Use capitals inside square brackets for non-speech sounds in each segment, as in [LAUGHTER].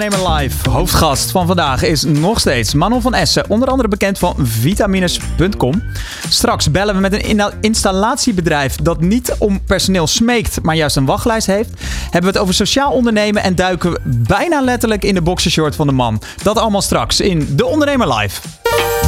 Ondernemer Live. Hoofdgast van vandaag is nog steeds Manon van Essen, onder andere bekend van vitamines.com. Straks bellen we met een installatiebedrijf dat niet om personeel smeekt, maar juist een wachtlijst heeft. Hebben we het over sociaal ondernemen en duiken we bijna letterlijk in de boxershort van de man. Dat allemaal straks in De Ondernemer Live.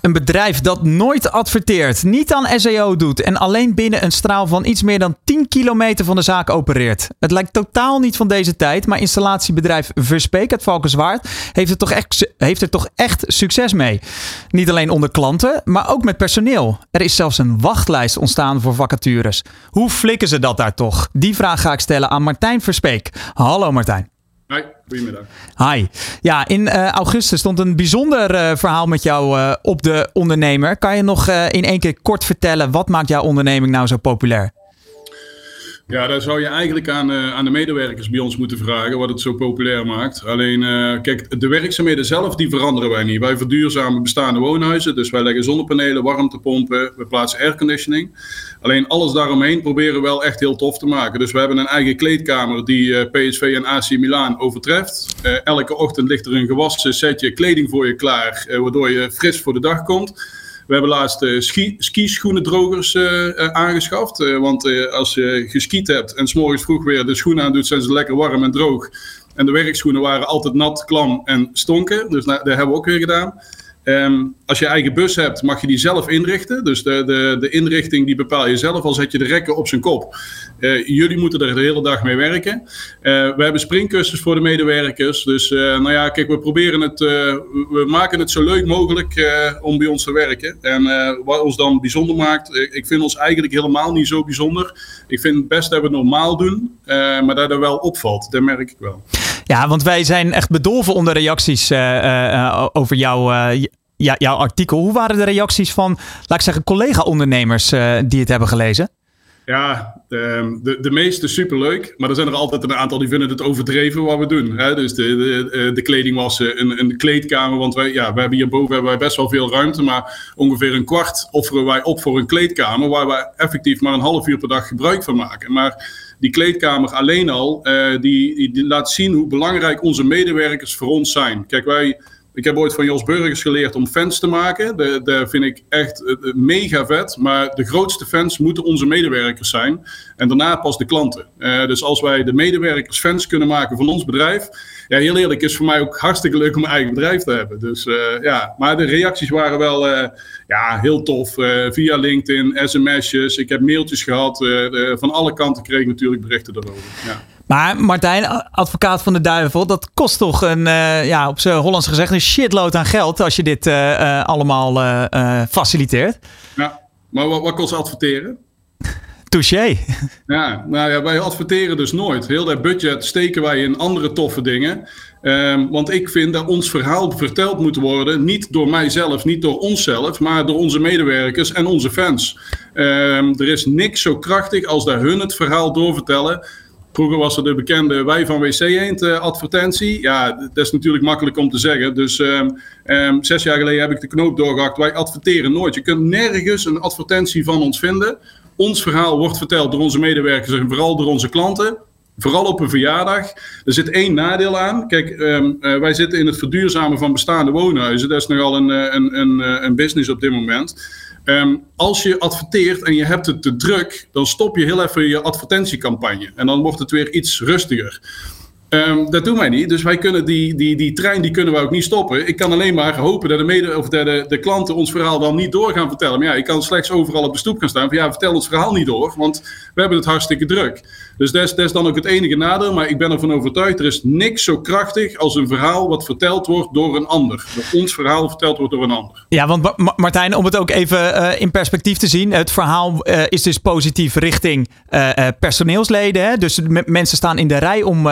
Een bedrijf dat nooit adverteert, niet aan SEO doet en alleen binnen een straal van iets meer dan 10 kilometer van de zaak opereert. Het lijkt totaal niet van deze tijd, maar installatiebedrijf Verspeek uit Valkenswaard heeft er, toch echt, heeft er toch echt succes mee. Niet alleen onder klanten, maar ook met personeel. Er is zelfs een wachtlijst ontstaan voor vacatures. Hoe flikken ze dat daar toch? Die vraag ga ik stellen aan Martijn Verspeek. Hallo Martijn. Hoi, goedemiddag. Hi. Ja, in eh, augustus stond een bijzonder eh, verhaal met jou eh, op de ondernemer. Kan je nog in één keer kort vertellen wat maakt jouw onderneming nou zo populair? Ja, daar zou je eigenlijk aan, eh, aan de medewerkers bij ons moeten vragen wat het zo populair maakt. Alleen, eh, kijk, de werkzaamheden zelf die veranderen wij niet. Wij verduurzamen bestaande woonhuizen, dus wij leggen zonnepanelen, warmtepompen, we plaatsen airconditioning. Alleen alles daaromheen proberen we wel echt heel tof te maken. Dus we hebben een eigen kleedkamer die eh, PSV en AC Milan overtreft. Elke ochtend ligt er een gewassen setje kleding voor je klaar, waardoor je fris voor de dag komt. We hebben laatst uh, ski, skischoenendrogers uh, uh, aangeschaft. want als je geskiet hebt en s'morgens vroeg weer de schoenen aandoet, zijn ze lekker warm en droog. En de werkschoenen waren altijd nat, klam en stonken. Dus dat hebben we ook weer gedaan. Um, als je eigen bus hebt, mag je die zelf inrichten. Dus de, de, de inrichting die bepaal je zelf, al zet je de rekken op zijn kop. Uh, jullie moeten er de hele dag mee werken. Uh, we hebben springkussens voor de medewerkers. Dus uh, nou ja, kijk, we proberen het, we maken het zo leuk mogelijk om bij ons te werken. En wat ons dan bijzonder maakt, ik vind ons eigenlijk helemaal niet zo bijzonder. Ik vind het best dat we het normaal doen, maar dat er wel opvalt. Dat merk ik wel. Ja, want wij zijn echt bedolven onder reacties over jouw ja, jouw artikel. Hoe waren de reacties van, laat ik zeggen, collega-ondernemers uh, die het hebben gelezen? Ja, de, de, de meeste superleuk. Maar er zijn er altijd een aantal die vinden het overdreven wat we doen. Hè? Dus de, de, de kleding was een, een kleedkamer. Want wij, ja, wij hebben hierboven hebben wij best wel veel ruimte. Maar ongeveer een kwart offeren wij op voor een kleedkamer. Waar wij effectief maar een half uur per dag gebruik van maken. Maar die kleedkamer alleen al, die, die, die laat zien hoe belangrijk onze medewerkers voor ons zijn. Kijk, wij ik heb ooit van Jos Burgers geleerd om fans te maken. Dat vind ik echt uh, mega vet. Maar de grootste fans moeten onze medewerkers zijn. En daarna pas de klanten. Uh, dus als wij de medewerkers fans kunnen maken van ons bedrijf. Ja, heel eerlijk, is voor mij ook hartstikke leuk om een eigen bedrijf te hebben. Dus ja, maar de reacties waren wel ja, heel tof. via LinkedIn, sms'jes. Ik heb mailtjes gehad. van alle kanten kreeg ik natuurlijk berichten daarover. Ja. Maar Martijn, advocaat van de duivel, dat kost toch een, uh, ja, op zijn Hollands gezegd, een shitload aan geld als je dit uh, uh, allemaal faciliteert. Ja, maar wat, wat kost adverteren? Touché. Ja, nou ja, wij adverteren dus nooit. Heel dat budget steken wij in andere toffe dingen. Um, want ik vind dat ons verhaal verteld moet worden, niet door mijzelf, niet door onszelf, maar door onze medewerkers en onze fans. Um, er is niks zo krachtig als dat hun het verhaal doorvertellen. Vroeger was er de bekende wij van WC Eend uh, advertentie. Ja, dat is natuurlijk makkelijk om te zeggen. Dus um, um, zes jaar geleden heb ik de knoop doorgehakt. Wij adverteren nooit. Je kunt nergens een advertentie van ons vinden. Ons verhaal wordt verteld door onze medewerkers en vooral door onze klanten. Vooral op een verjaardag. Er zit één nadeel aan. Kijk, um, uh, wij zitten in het verduurzamen van bestaande woonhuizen. Dat is nogal een, een, een, een business op dit moment. Um, als je adverteert en je hebt het te druk, dan stop je heel even je advertentiecampagne. En dan wordt het weer iets rustiger. Um, dat doen wij niet. Dus wij kunnen die, die, die trein die kunnen we ook niet stoppen. Ik kan alleen maar hopen dat de, mede, of de, de, klanten ons verhaal dan niet door gaan vertellen. Maar ja, ik kan slechts overal op de stoep gaan staan. Van ja, vertel ons verhaal niet door, want we hebben het hartstikke druk. Dus dat is, dan ook het enige nadeel. Maar ik ben ervan overtuigd, er is niks zo krachtig als een verhaal wat verteld wordt door een ander. Dat ons verhaal verteld wordt door een ander. Ja, want Martijn, om het ook even uh, in perspectief te zien. Het verhaal uh, is dus positief richting uh, personeelsleden. Hè? Dus mensen staan in de rij om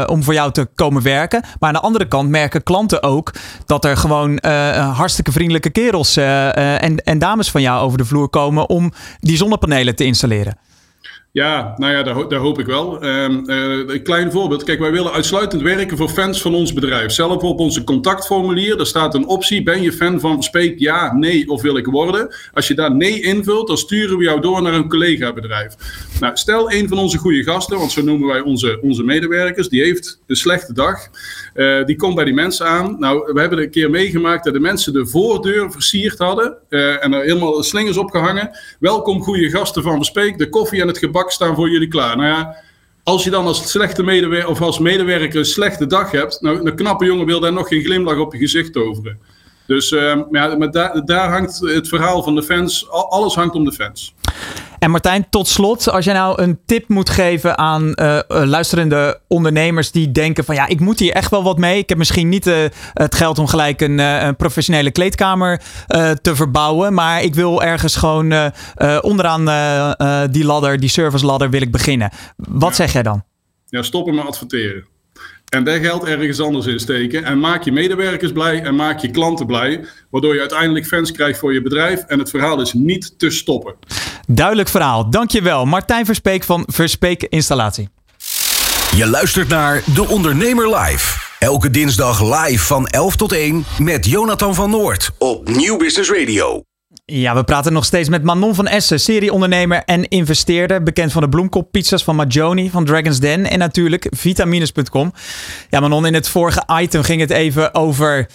uh, om voor jou te komen werken. Maar aan de andere kant merken klanten ook dat er gewoon uh, hartstikke vriendelijke kerels en, en dames van jou over de vloer komen om die zonnepanelen te installeren. Ja, nou ja, daar, daar hoop ik wel. Um, uh, een klein voorbeeld. Kijk, wij willen uitsluitend werken voor fans van ons bedrijf. Zelf op onze contactformulier, daar staat een optie. Ben je fan van Speek? Ja, nee of wil ik worden? Als je daar nee invult, dan sturen we jou door naar een collega-bedrijf. Nou, stel een van onze goede gasten, want zo noemen wij onze, onze medewerkers, die heeft een slechte dag. Uh, die komt bij die mensen aan. Nou, we hebben een keer meegemaakt dat de mensen de voordeur versierd hadden uh, en er helemaal slingers opgehangen. Welkom, goede gasten van Bespeek. De koffie en het gebak staan voor jullie klaar. Nou ja, als je dan als slechte medewerker of als medewerker een slechte dag hebt, nou, een knappe jongen wil daar nog geen glimlach op je gezicht toveren. Dus uh, ja, maar daar, daar hangt het verhaal van de fans, alles hangt om de fans. En Martijn, tot slot, als jij nou een tip moet geven aan uh, luisterende ondernemers die denken van ja, ik moet hier echt wel wat mee. Ik heb misschien niet uh, het geld om gelijk een, een professionele kleedkamer te verbouwen, maar ik wil ergens gewoon onderaan die ladder, die service ladder, wil ik beginnen. Wat zeg jij dan? Ja, stoppen met adverteren. En daar geld ergens anders in steken. En maak je medewerkers blij en maak je klanten blij. Waardoor je uiteindelijk fans krijgt voor je bedrijf. En het verhaal is niet te stoppen. Duidelijk verhaal. Dankjewel. Martijn Verspeek van Verspeek Installatie. Je luistert naar De Ondernemer Live. Elke dinsdag live van 11 tot 1 met Jonathan van Noord op Nieuw Business Radio. Ja, we praten nog steeds met Manon van Essen, serieondernemer en investeerder. Bekend van de bloemkop pizza's van Majoni, van Dragon's Den en natuurlijk vitamines.com. Ja, Manon, in het vorige item ging het even over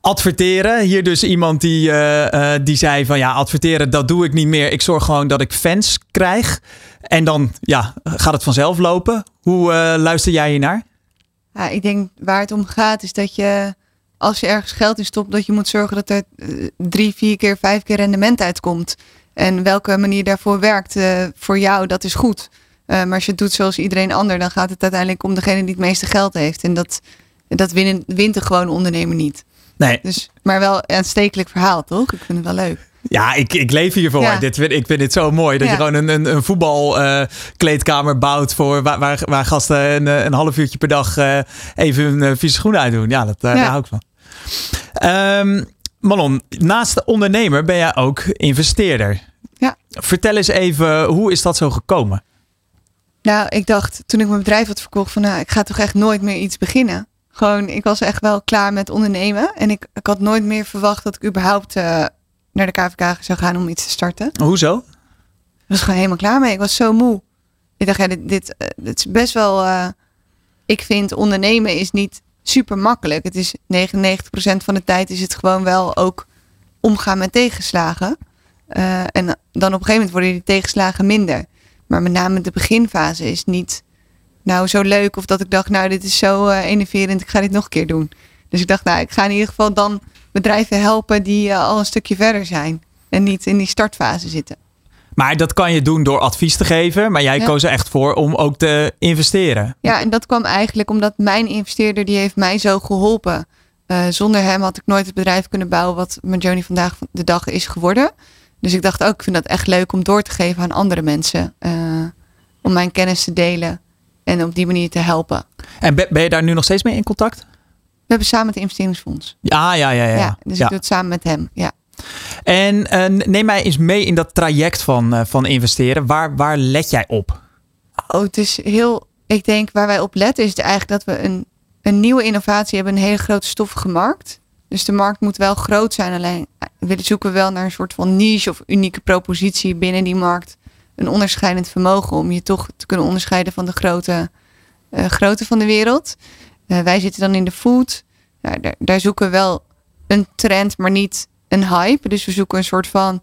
adverteren. Hier dus iemand die, uh, die zei van ja, adverteren dat doe ik niet meer. Ik zorg gewoon dat ik fans krijg. En dan ja, gaat het vanzelf lopen. Hoe uh, luister jij hier naar? Ja, ik denk waar het om gaat is dat je als je ergens geld in stopt, dat je moet zorgen dat er drie, vier keer, vijf keer rendement uitkomt. En welke manier daarvoor werkt uh, voor jou, dat is goed. Uh, maar als je het doet zoals iedereen ander, dan gaat het uiteindelijk om degene die het meeste geld heeft. En dat, dat wint, wint de gewone ondernemer niet. Nee. Dus, maar wel een aanstekelijk verhaal, toch? Ik vind het wel leuk. Ja, ik, ik leef hiervoor. Ja. Dit vind, ik vind dit zo mooi. Dat je gewoon een, een, een voetbalkleedkamer uh, bouwt voor waar, waar, waar gasten een, een half uurtje per dag uh, even hun vieze schoenen uitdoen. Ja, dat, ja. daar hou ik van. Um, Manon, naast de ondernemer ben jij ook investeerder. Ja. Vertel eens even, hoe is dat zo gekomen? Nou, ik dacht toen ik mijn bedrijf had verkocht van nou, ik ga toch echt nooit meer iets beginnen. Gewoon, ik was echt wel klaar met ondernemen. En ik, ik had nooit meer verwacht dat ik überhaupt uh, naar de KVK zou gaan om iets te starten. Hoezo? Ik was gewoon helemaal klaar mee. Ik was zo moe. Ik dacht, ja, dit, dit, dit is best wel... Uh, ik vind ondernemen is niet super makkelijk. Het is 99% van de tijd is het gewoon wel ook omgaan met tegenslagen. Uh, en dan op een gegeven moment worden die tegenslagen minder. Maar met name de beginfase is niet nou zo leuk of dat ik dacht, nou dit is zo uh, enerverend, ik ga dit nog een keer doen. Dus ik dacht, nou ik ga in ieder geval dan bedrijven helpen die uh, al een stukje verder zijn en niet in die startfase zitten. Maar dat kan je doen door advies te geven. Maar jij ja. koos er echt voor om ook te investeren. Ja, en dat kwam eigenlijk omdat mijn investeerder die heeft mij zo geholpen. Uh, zonder hem had ik nooit het bedrijf kunnen bouwen wat mijn journey vandaag de dag is geworden. Dus ik dacht ook, ik vind dat echt leuk om door te geven aan andere mensen. Uh, om mijn kennis te delen en op die manier te helpen. En ben je daar nu nog steeds mee in contact? We hebben samen het investeringsfonds. Ja, ja, ja. ja. ja dus ja. ik doe het samen met hem, ja. En uh, neem mij eens mee in dat traject van, uh, van investeren. Waar, waar let jij op? Oh, het is heel. Ik denk waar wij op letten is eigenlijk dat we een, een nieuwe innovatie hebben, een hele grote stoffige markt. Dus de markt moet wel groot zijn. Alleen we zoeken wel naar een soort van niche of unieke propositie binnen die markt. Een onderscheidend vermogen om je toch te kunnen onderscheiden van de grote, uh, grote van de wereld. Wij zitten dan in de food. Daar, daar zoeken we wel een trend, maar niet een hype. Dus we zoeken een soort van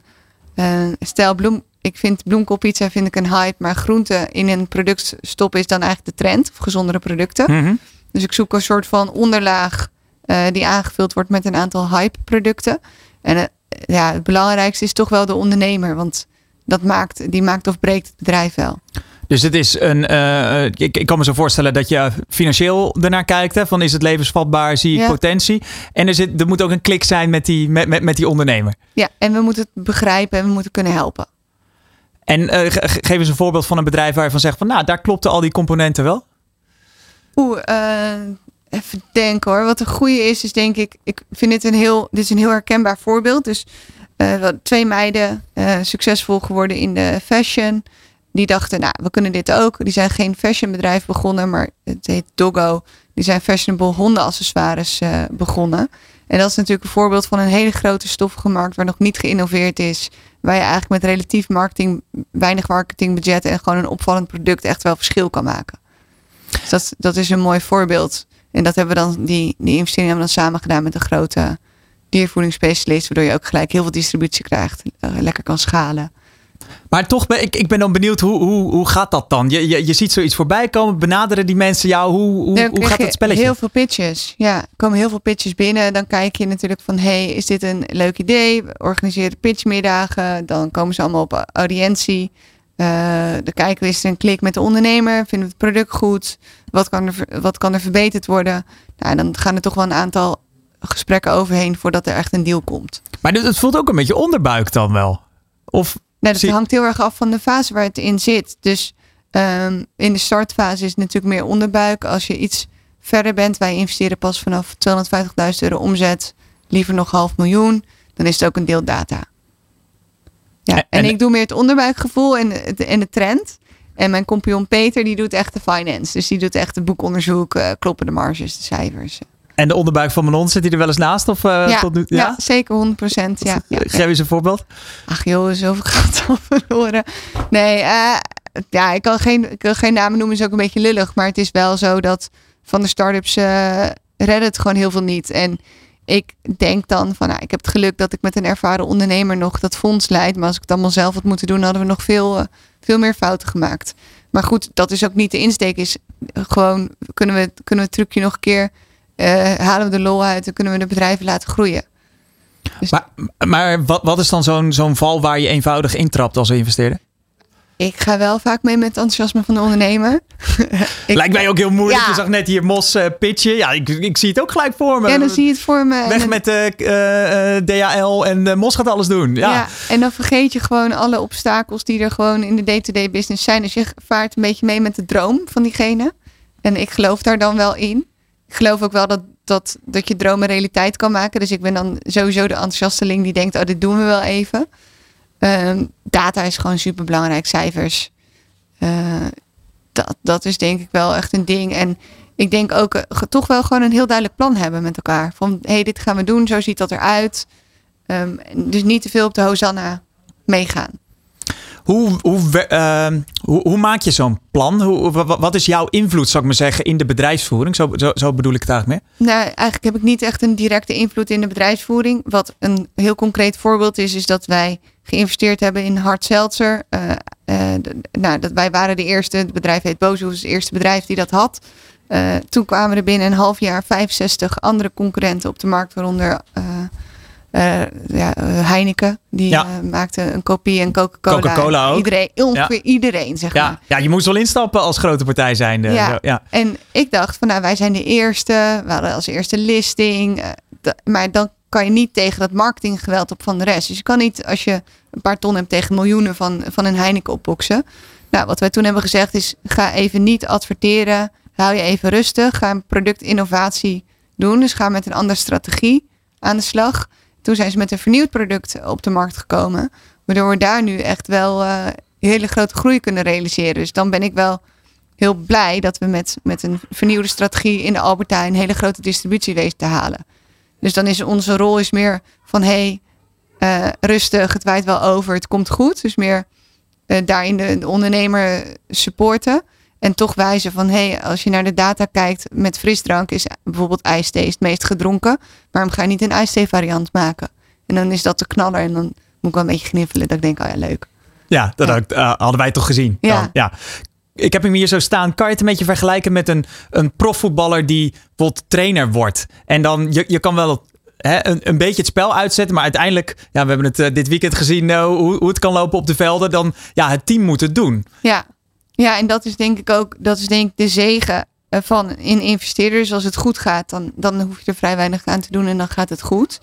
uh, stijl bloem. ik vind bloemkoolpizza vind ik een hype, maar groente in een product stoppen is dan eigenlijk de trend, of gezondere producten. Mhm. Dus ik zoek een soort van onderlaag eh, die aangevuld wordt met een aantal hype producten. En eh, ja, het belangrijkste is toch wel de ondernemer, want dat maakt, die maakt of breekt het bedrijf wel. Dus het is een. eh, ik, ik kan me zo voorstellen dat je financieel ernaar kijkt. Hè, van is het levensvatbaar? Zie ik Ja. potentie? En er, zit, er moet ook een klik zijn met die, met, met, met die ondernemer. Ja, en we moeten het begrijpen en we moeten kunnen helpen. En eh, ge- geef eens een voorbeeld van een bedrijf waar je van zegt van nou, daar klopten al die componenten wel. Oeh, eh, even denken hoor. Wat een goede is, is denk ik, ik vind dit een heel, dit is een heel herkenbaar voorbeeld. Dus eh, twee meiden eh, succesvol geworden in de fashion. Die dachten, nou, we kunnen dit ook. Die zijn geen fashionbedrijf begonnen, maar het heet Doggo. Die zijn fashionable hondenaccessoires eh, begonnen. En dat is natuurlijk een voorbeeld van een hele grote stoffige markt waar nog niet geïnnoveerd is. Waar je eigenlijk met relatief marketing, weinig marketingbudget en gewoon een opvallend product echt wel verschil kan maken. Dus dat, dat is een mooi voorbeeld. En dat hebben we dan, die, die investering hebben we dan samen gedaan met een grote diervoedingsspecialist. Waardoor je ook gelijk heel veel distributie krijgt. eh, lekker kan schalen. Maar toch ben ik, ik ben dan benieuwd, hoe, hoe, hoe gaat dat dan? Je, je, je ziet zoiets voorbij komen, benaderen die mensen jou? Hoe, hoe, Dan hoe gaat dat spelletje? Heel veel pitches. Ja, er komen heel veel pitches binnen. Dan kijk je natuurlijk van, hey, is dit een leuk idee? We organiseren pitchmiddagen. Dan komen ze allemaal op audiëntie. Eh dan kijken we, is er een klik met de ondernemer? Vinden we het product goed? Wat kan er, wat kan er verbeterd worden? Nou, dan gaan er toch wel een aantal gesprekken overheen voordat er echt een deal komt. Maar het voelt ook een beetje onderbuik dan wel. Of Nou, dat Zie- hangt heel erg af van de fase waar het in zit. Dus ehm, in de startfase is het natuurlijk meer onderbuik. Als je iets verder bent, wij investeren pas vanaf 250.000 euro omzet, liever nog half miljoen, dan is het ook een deel data. Ja, En- en, en- ik doe meer het onderbuikgevoel en de, en de trend. En mijn compagnon Peter, die doet echt de finance. Dus die doet echt het boekonderzoek, eh, kloppen de marges, de cijfers. En de onderbuik van Manon, zit hij er wel eens naast? Of, eh, ja, tot nu, ja? ja? zeker 100 Ja, ja, Geef eens een voorbeeld. Ach joh, zoveel geld al verloren. Nee, eh, ja, ik kan, geen, ik kan geen namen noemen, is ook een beetje lullig. Maar het is wel zo dat van de start-ups eh, redden het gewoon heel veel niet. En ik denk dan van, nou, ik heb het geluk dat ik met een ervaren ondernemer nog dat fonds leid. Maar als ik het allemaal zelf had moeten doen, hadden we nog veel, veel meer fouten gemaakt. Maar goed, dat is ook niet de insteek. Is gewoon, kunnen we, kunnen we het trucje nog een keer, halen we de lol uit en kunnen we de bedrijven laten groeien. Maar, maar wat, wat is dan zo'n zo'n val waar je eenvoudig intrapt als investeerder? Ik ga wel vaak mee met het enthousiasme van de ondernemer. [LAUGHS] Lijkt mij ook heel moeilijk. Ja. Je zag net hier Mos eh, pitchen. Ja, ik, ik zie het ook gelijk voor me. Ja, dan zie je het voor me. Weg met de eh, eh, DHL en eh, Mos gaat alles doen. Ja. ja. en dan vergeet je gewoon alle obstakels die er gewoon in de day-to-day business zijn. Dus je vaart een beetje mee met de droom van diegene. En ik geloof daar dan wel in. Ik geloof ook wel dat, dat, dat je dromen realiteit kan maken. Dus ik ben dan sowieso de enthousiasteling die denkt, oh, dit doen we wel even. Ehm, data is gewoon super belangrijk, cijfers. Eh, dat, dat is denk ik wel echt een ding. En ik denk ook eh, toch wel gewoon een heel duidelijk plan hebben met elkaar. Van, hé, hey, dit gaan we doen, zo ziet dat eruit. Ehm, dus niet te veel op de Hosanna meegaan. Hoe, ehm, hoe, hoe maak je zo'n plan? Hoe, wa- wa- wat is jouw invloed, zou ik maar zeggen, in de bedrijfsvoering? Zo, zo, bedoel ik het eigenlijk meer. Nou, eigenlijk heb ik niet echt een directe invloed in de bedrijfsvoering. Wat een heel concreet voorbeeld is, is dat wij geïnvesteerd hebben in Hard Seltzer. Eh, eh, nou, dat wij waren de eerste, het bedrijf heet Bozo, het eerste bedrijf die dat had. Eh, toen kwamen er binnen een half jaar 65 andere concurrenten op de markt, waaronder eh, eh, ja, eh, Heineken. Die Ja. eh, maakte een kopie en Coca-Cola. Coca-Cola ook. Iedereen, ongeveer iedereen, zeg maar. Ja, ja, je moest wel instappen als grote partij zijn. Ja. ja. En ik dacht van nou, wij zijn de eerste. We hadden als eerste listing. maar dan kan je niet tegen dat marketinggeweld op van de rest. Dus je kan niet als je een paar ton hebt tegen miljoenen van, van een Heineken opboksen. Nou, wat wij toen hebben gezegd is ga even niet adverteren. Hou je even rustig. Ga een productinnovatie doen. Dus ga met een andere strategie aan de slag. Toen zijn ze met een vernieuwd product op de markt gekomen. Waardoor we daar nu echt wel eh, hele grote groei kunnen realiseren. Dus dan ben ik wel heel blij dat we met, met een vernieuwde strategie in de Albertijn een hele grote distributie weten te halen. Dus dan is onze rol is meer van hey, eh, rustig, het waait wel over, het komt goed. Dus meer eh, daarin de ondernemer supporten. En toch wijzen van hey, als je naar de data kijkt met frisdrank is bijvoorbeeld ijsthee het meest gedronken. Waarom ga je niet een ijsthee variant maken? En dan is dat de knaller en dan moet ik wel een beetje gniffelen dat ik denk, oh ja, leuk. Ja, dat Ja. eh, hadden wij toch gezien. Ja. Dan. ja. Ik heb hem hier zo staan. Kan je het een beetje vergelijken met een, een profvoetballer die bijvoorbeeld trainer wordt? En dan, je, je kan wel hè, een, een beetje het spel uitzetten, maar uiteindelijk, ja, we hebben het eh, dit weekend gezien eh, hoe, hoe het kan lopen op de velden. Dan, ja, het team moet het doen. Ja. Ja, en dat is denk ik ook, dat is denk ik de zegen eh, van in investeerders. Als het goed gaat, dan, dan hoef je er vrij weinig aan te doen en dan gaat het goed.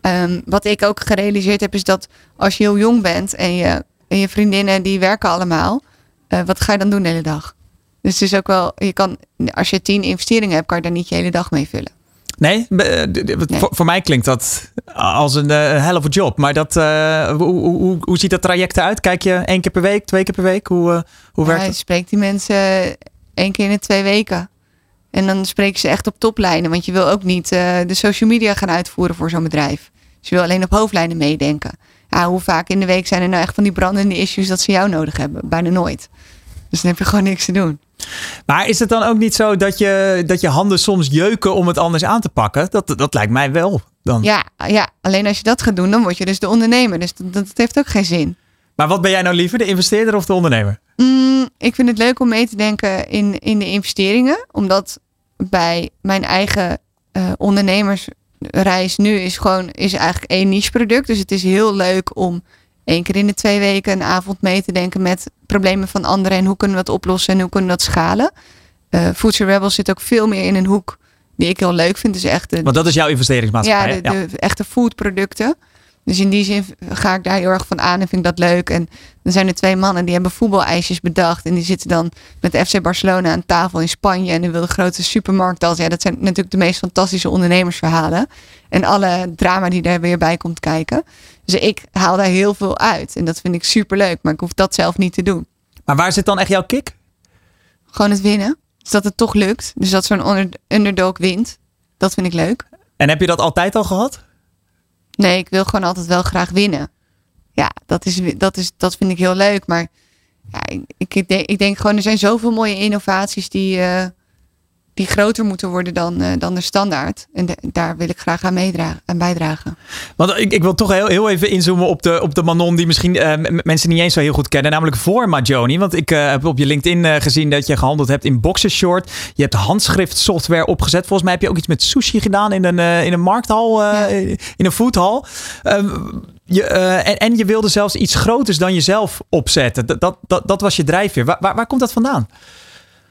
Ehm, wat ik ook gerealiseerd heb, is dat als je heel jong bent en je, en je vriendinnen die werken allemaal, eh, wat ga je dan doen de hele dag? Dus het is ook wel, je kan, als je tien investeringen hebt, kan je daar niet je hele dag mee vullen. Nee, eh, Nee. Voor, mij klinkt dat als een eh, hell of a job. Maar dat, eh, hoe, hoe, hoe, ziet dat traject eruit? Kijk je één keer per week, twee keer per week? Hoe, hoe Ja, werkt je het? spreekt die mensen één keer in de twee weken. En dan spreken ze echt op toplijnen. Want je wil ook niet de social media gaan uitvoeren voor zo'n bedrijf. Dus je wil alleen op hoofdlijnen meedenken. Ja, hoe vaak in de week zijn er nou echt van die brandende issues dat ze jou nodig hebben? Bijna nooit. Dus dan heb je gewoon niks te doen. Maar is het dan ook niet zo dat je, dat je handen soms jeuken om het anders aan te pakken? Dat, dat lijkt mij wel. Dan. Ja, ja, alleen als je dat gaat doen, dan word je dus de ondernemer. Dus dat, dat heeft ook geen zin. Maar wat ben jij nou liever, de investeerder of de ondernemer? Mm, ik vind het leuk om mee te denken in, in de investeringen. Omdat bij mijn eigen eh, ondernemersreis nu is gewoon is eigenlijk één niche product. Dus het is heel leuk om één keer in de twee weken een avond mee te denken met problemen van anderen. En hoe kunnen we dat oplossen en hoe kunnen we dat schalen. Eh Food Rebels zit ook veel meer in een hoek die ik heel leuk vind. Dus echt de, Want dat is jouw investeringsmaatschappij. ja, de, de echte foodproducten. Dus in die zin ga ik daar heel erg van aan en vind ik dat leuk. En dan zijn er twee mannen die hebben voetbaleisjes bedacht. En die zitten dan met FC Barcelona aan tafel in Spanje. En die wil de grote supermarkt als. Ja, dat zijn natuurlijk de meest fantastische ondernemersverhalen. En alle drama die daar weer bij komt kijken. Dus ik haal daar heel veel uit. En dat vind ik super leuk. Maar ik hoef dat zelf niet te doen. Maar waar zit dan echt jouw kick? Gewoon het winnen. Dus dat het toch lukt. Dus dat zo'n underdog wint. Dat vind ik leuk. En heb je dat altijd al gehad? Nee, ik wil gewoon altijd wel graag winnen. Ja, dat, is, dat, is, dat vind ik heel leuk. Maar ja, ik, ik, denk, ik denk gewoon, er zijn zoveel mooie innovaties die, eh, die groter moeten worden dan, eh, dan de standaard. En de- daar wil ik graag aan, meedragen, aan bijdragen. Want ik, ik wil toch heel, heel even inzoomen op de, op de Manon die misschien eh, mensen niet eens zo heel goed kennen. Namelijk voor Majoni. Want ik eh, heb op je LinkedIn gezien dat je gehandeld hebt in boxershort. Je hebt handschriftsoftware opgezet. Volgens mij heb je ook iets met sushi gedaan in een, in een markthal, in een foodhal. Ehm, je, en, en je wilde zelfs iets groters dan jezelf opzetten. Dat, dat, dat, dat was je drijfveer. Waar, waar, waar komt dat vandaan?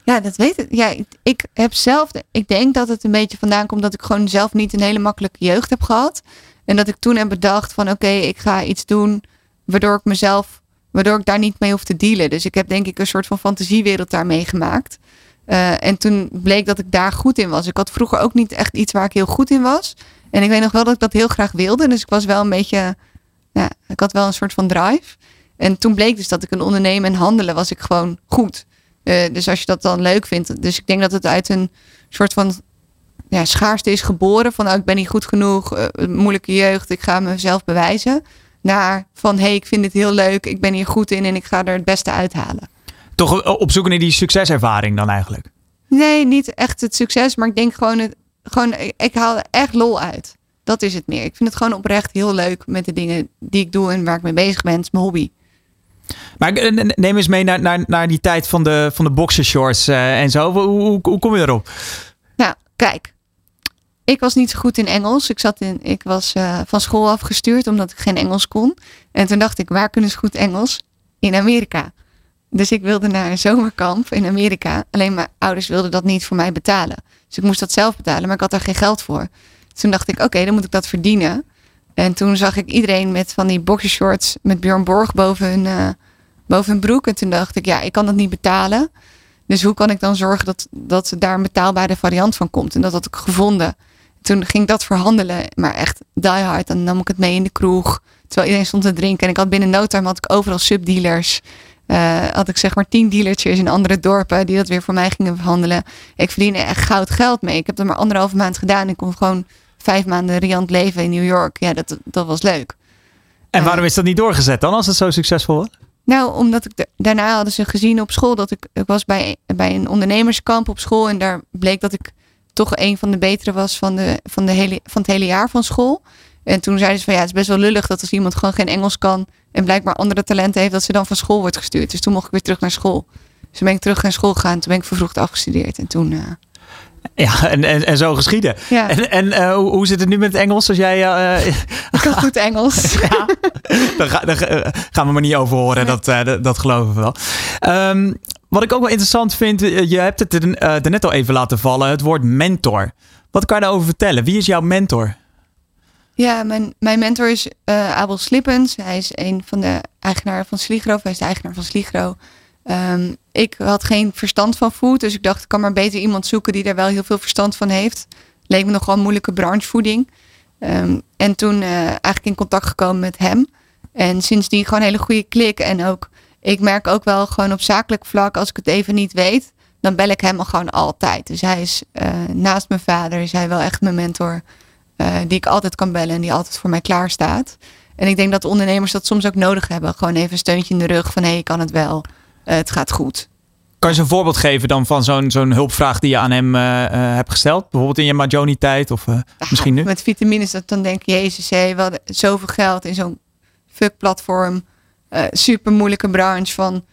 Ja, dat weet ik. Ja, ik, heb zelf, ik denk dat het een beetje vandaan komt dat ik gewoon zelf niet een hele makkelijke jeugd heb gehad. En dat ik toen heb bedacht van oké, ik ga iets doen waardoor ik mezelf, waardoor ik daar niet mee hoef te dealen. Dus ik heb denk ik een soort van fantasiewereld daar meegemaakt. Eh, en toen bleek dat ik daar goed in was. Ik had vroeger ook niet echt iets waar ik heel goed in was. En ik weet nog wel dat ik dat heel graag wilde. Dus ik was wel een beetje, ja, ik had wel een soort van drive. En toen bleek dus dat ik een ondernemen en handelen was ik gewoon goed. Eh, dus als je dat dan leuk vindt. Dus ik denk dat het uit een soort van ja, schaarste is geboren. Van nou, ik ben niet goed genoeg, eh, moeilijke jeugd, ik ga mezelf bewijzen. Naar van hé, hey, ik vind dit heel leuk, ik ben hier goed in en ik ga er het beste uithalen. Toch eh, op zoek naar die succeservaring dan eigenlijk? Nee, niet echt het succes, maar ik denk gewoon, het, gewoon ik haal er echt lol uit. Dat is het meer. Ik vind het gewoon oprecht heel leuk met de dingen die ik doe en waar ik mee bezig ben. Het is mijn hobby. Maar eh, neem eens mee naar, naar, naar die tijd van de, van de boxershorts eh, en zo. Hoe, hoe, hoe kom je erop? Nou, kijk. Ik was niet zo goed in Engels. Ik, zat in, ik was eh, van school afgestuurd omdat ik geen Engels kon. En toen dacht ik, waar kunnen ze goed Engels? In Amerika. Dus ik wilde naar een zomerkamp in Amerika. Alleen mijn ouders wilden dat niet voor mij betalen. Dus ik moest dat zelf betalen, maar ik had daar geen geld voor. Toen dacht ik, oké, dan moet ik dat verdienen. En toen zag ik iedereen met van die boxershorts met Björn Borg boven hun, eh, boven hun broek. En toen dacht ik, ja, ik kan dat niet betalen. Dus hoe kan ik dan zorgen dat, dat daar een betaalbare variant van komt? En dat had ik gevonden. Toen ging ik dat verhandelen, maar echt die hard. Dan nam ik het mee in de kroeg, terwijl iedereen stond te drinken. En ik had binnen no time had ik overal subdealers. Eh, had ik zeg maar tien dealertjes in andere dorpen die dat weer voor mij gingen verhandelen. Ik verdiende echt goud geld mee. Ik heb dat maar anderhalve maand gedaan. Ik kon gewoon vijf maanden riant leven in New York. Ja, dat, dat was leuk. En Eh. waarom is dat niet doorgezet dan als het zo succesvol was? Nou, omdat ik da- daarna hadden ze gezien op school dat ik, ik was bij, bij een ondernemerskamp op school. En daar bleek dat ik toch een van de betere was van, de, van, de hele, van het hele jaar van school. En toen zeiden ze van ja, het is best wel lullig dat als iemand gewoon geen Engels kan en blijkbaar andere talenten heeft, dat ze dan van school wordt gestuurd. Dus toen mocht ik weer terug naar school. Dus toen ben ik terug naar school gegaan. Toen ben ik vervroegd afgestudeerd. En toen. Uh... [LAUGHS] Ja, en, en, en zo geschieden. Ja. En, en uh, hoe, hoe zit het nu met het Engels? Als jij. Uh, ik kan goed Engels. [LAUGHS] ja, daar, ga, daar, gaan we maar niet over horen. Nee. Dat, dat, dat, geloven we wel. Um, wat ik ook wel interessant vind, je hebt het er, net al even laten vallen: het woord mentor. Wat kan je daarover vertellen? Wie is jouw mentor? Ja, mijn, mijn mentor is Abel Slippens. Hij is een van de eigenaren van Sligro. Hij is de eigenaar van Sligro. Um, ik had geen verstand van food, dus ik dacht, ik kan maar beter iemand zoeken die daar wel heel veel verstand van heeft. Leek me nogal een moeilijke branchevoeding. Um, en toen uh, eigenlijk in contact gekomen met hem. En sindsdien gewoon een hele goede klik. En ook, ik merk ook wel gewoon op zakelijk vlak, als ik het even niet weet, dan bel ik hem al gewoon altijd. Dus hij is uh, naast mijn vader, is hij wel echt mijn mentor. Uh, die ik altijd kan bellen en die altijd voor mij klaar staat. En ik denk dat ondernemers dat soms ook nodig hebben. Gewoon even een steuntje in de rug van hé, hey, kan het wel. Uh, het gaat goed. Kan je eens een voorbeeld geven dan van zo'n zo'n hulpvraag die je aan hem uh, hebt gesteld? Bijvoorbeeld in je Majoni-tijd of ja, misschien nu? Met vitamines, dat dan denk je, jezus, hé, we hadden zoveel geld in zo'n fuck-platform. super moeilijke branche van,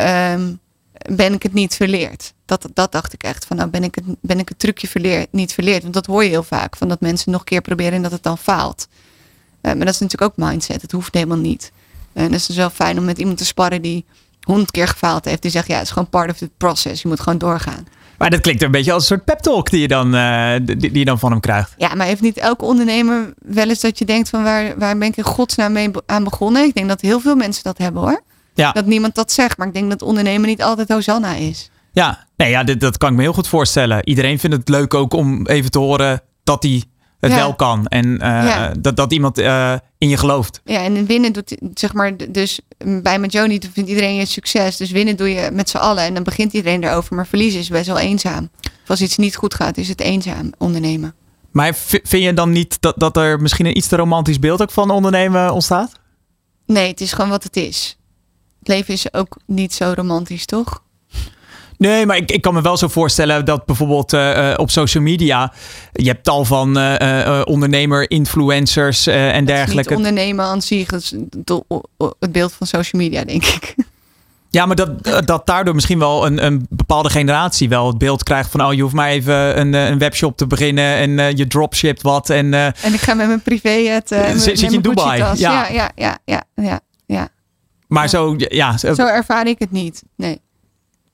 um, ben ik het niet verleerd? Dat, dat dacht ik echt van, nou ben ik het, ben ik het trucje verleerd, niet verleerd? Want dat hoor je heel vaak, van dat mensen nog een keer proberen en dat het dan faalt. Maar dat is natuurlijk ook mindset, het hoeft helemaal niet. En het is dus wel fijn om met iemand te sparren die honderd keer gefaald heeft. Die zegt, ja, het is gewoon part of the process. Je moet gewoon doorgaan. Maar dat klinkt een beetje als een soort pep talk die je dan, uh, die, die, je dan van hem krijgt. Ja, maar heeft niet elke ondernemer wel eens dat je denkt van waar, waar ben ik in godsnaam mee aan begonnen? Ik denk dat heel veel mensen dat hebben hoor. Ja. Dat niemand dat zegt. Maar ik denk dat ondernemen niet altijd Hosanna is. Ja, nee, ja dit, dat kan ik me heel goed voorstellen. Iedereen vindt het leuk ook om even te horen dat hij het Ja. wel kan. En uh, Ja. dat, dat iemand uh, in je gelooft. Ja, en winnen doet, zeg maar, dus bij Majoni vindt iedereen je succes. Dus winnen doe je met z'n allen en dan begint iedereen erover. Maar verliezen is best wel eenzaam. Of als iets niet goed gaat, is het eenzaam ondernemen. Maar vind je dan niet dat, dat er misschien een iets te romantisch beeld ook van ondernemen ontstaat? Nee, het is gewoon wat het is. Het leven is ook niet zo romantisch, toch? Nee, maar ik, ik kan me wel zo voorstellen dat bijvoorbeeld uh, uh, op social media. Je hebt tal van uh, ondernemer, influencers en Het dergelijke. ondernemen aan zich, do- het beeld van social media, denk ik. [LAUGHS] Ja, maar dat, dat daardoor misschien wel een, een bepaalde generatie wel het beeld krijgt van... oh, je hoeft maar even een, een webshop te beginnen en uh, je dropshipt wat. En, uh, En ik ga met mijn privé het. Uh, Zit je in Dubai? Ja. Ja. Ja, ja, ja, ja, ja, ja. maar zo, ja. Zo, Zo ervaar ik het niet, nee.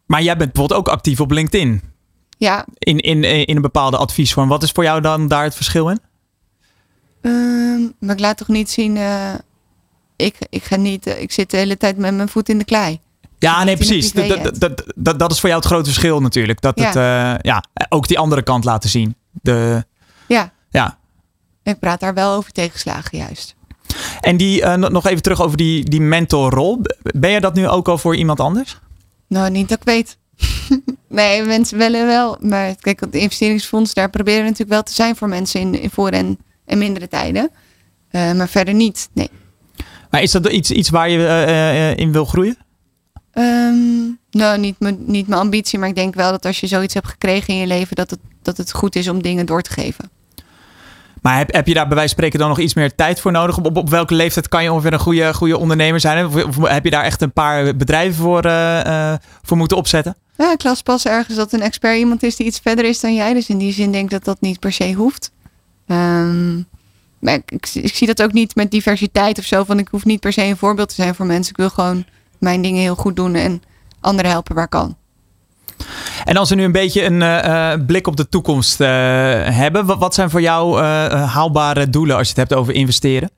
Maar jij bent bijvoorbeeld ook actief op LinkedIn. Ja, In, in, in een bepaalde adviesvorm. Wat is voor jou dan daar het verschil in? ehm, maar ik laat toch niet zien. eh, ik, ik ga niet. eh, ik zit de hele tijd met mijn voet in de klei. Ja, nee, precies. Dat, dat, dat, dat, is voor jou het grote verschil natuurlijk. Dat Ja. het eh, ja, ook die andere kant laten zien. De, Ja, ja. ik praat daar wel over tegenslagen, juist. En die, eh, nog even terug over die, die mentorrol. Ben je dat nu ook al voor iemand anders? Nou, niet dat ik weet. [LAUGHS] nee, mensen willen wel. Maar kijk, het investeringsfonds, daar proberen we natuurlijk wel te zijn voor mensen in, in voor- en, en mindere tijden. Eh, maar verder niet, nee. Maar is dat iets, iets waar je eh, eh, in wil groeien? Ehm, nou, niet, mijn- niet mijn ambitie, maar ik denk wel dat als je zoiets hebt gekregen in je leven, dat het, dat het goed is om dingen door te geven. Maar heb, heb je daar bij wijze van spreken dan nog iets meer tijd voor nodig? Op, op, welke leeftijd kan je ongeveer een goede, goede ondernemer zijn? Of, heb je daar echt een paar bedrijven voor, eh, eh, voor moeten opzetten? Ja, ik las pas ergens dat een expert iemand is die iets verder is dan jij. Dus in die zin denk ik dat dat niet per se hoeft. Ehm, maar ik, ik, ik zie dat ook niet met diversiteit of zo. Van ik hoef niet per se een voorbeeld te zijn voor mensen. Ik wil gewoon mijn dingen heel goed doen en anderen helpen waar kan. En als we nu een beetje een eh, eh, blik op de toekomst eh, hebben. Wat, zijn voor jou haalbare doelen als je het hebt over investeren?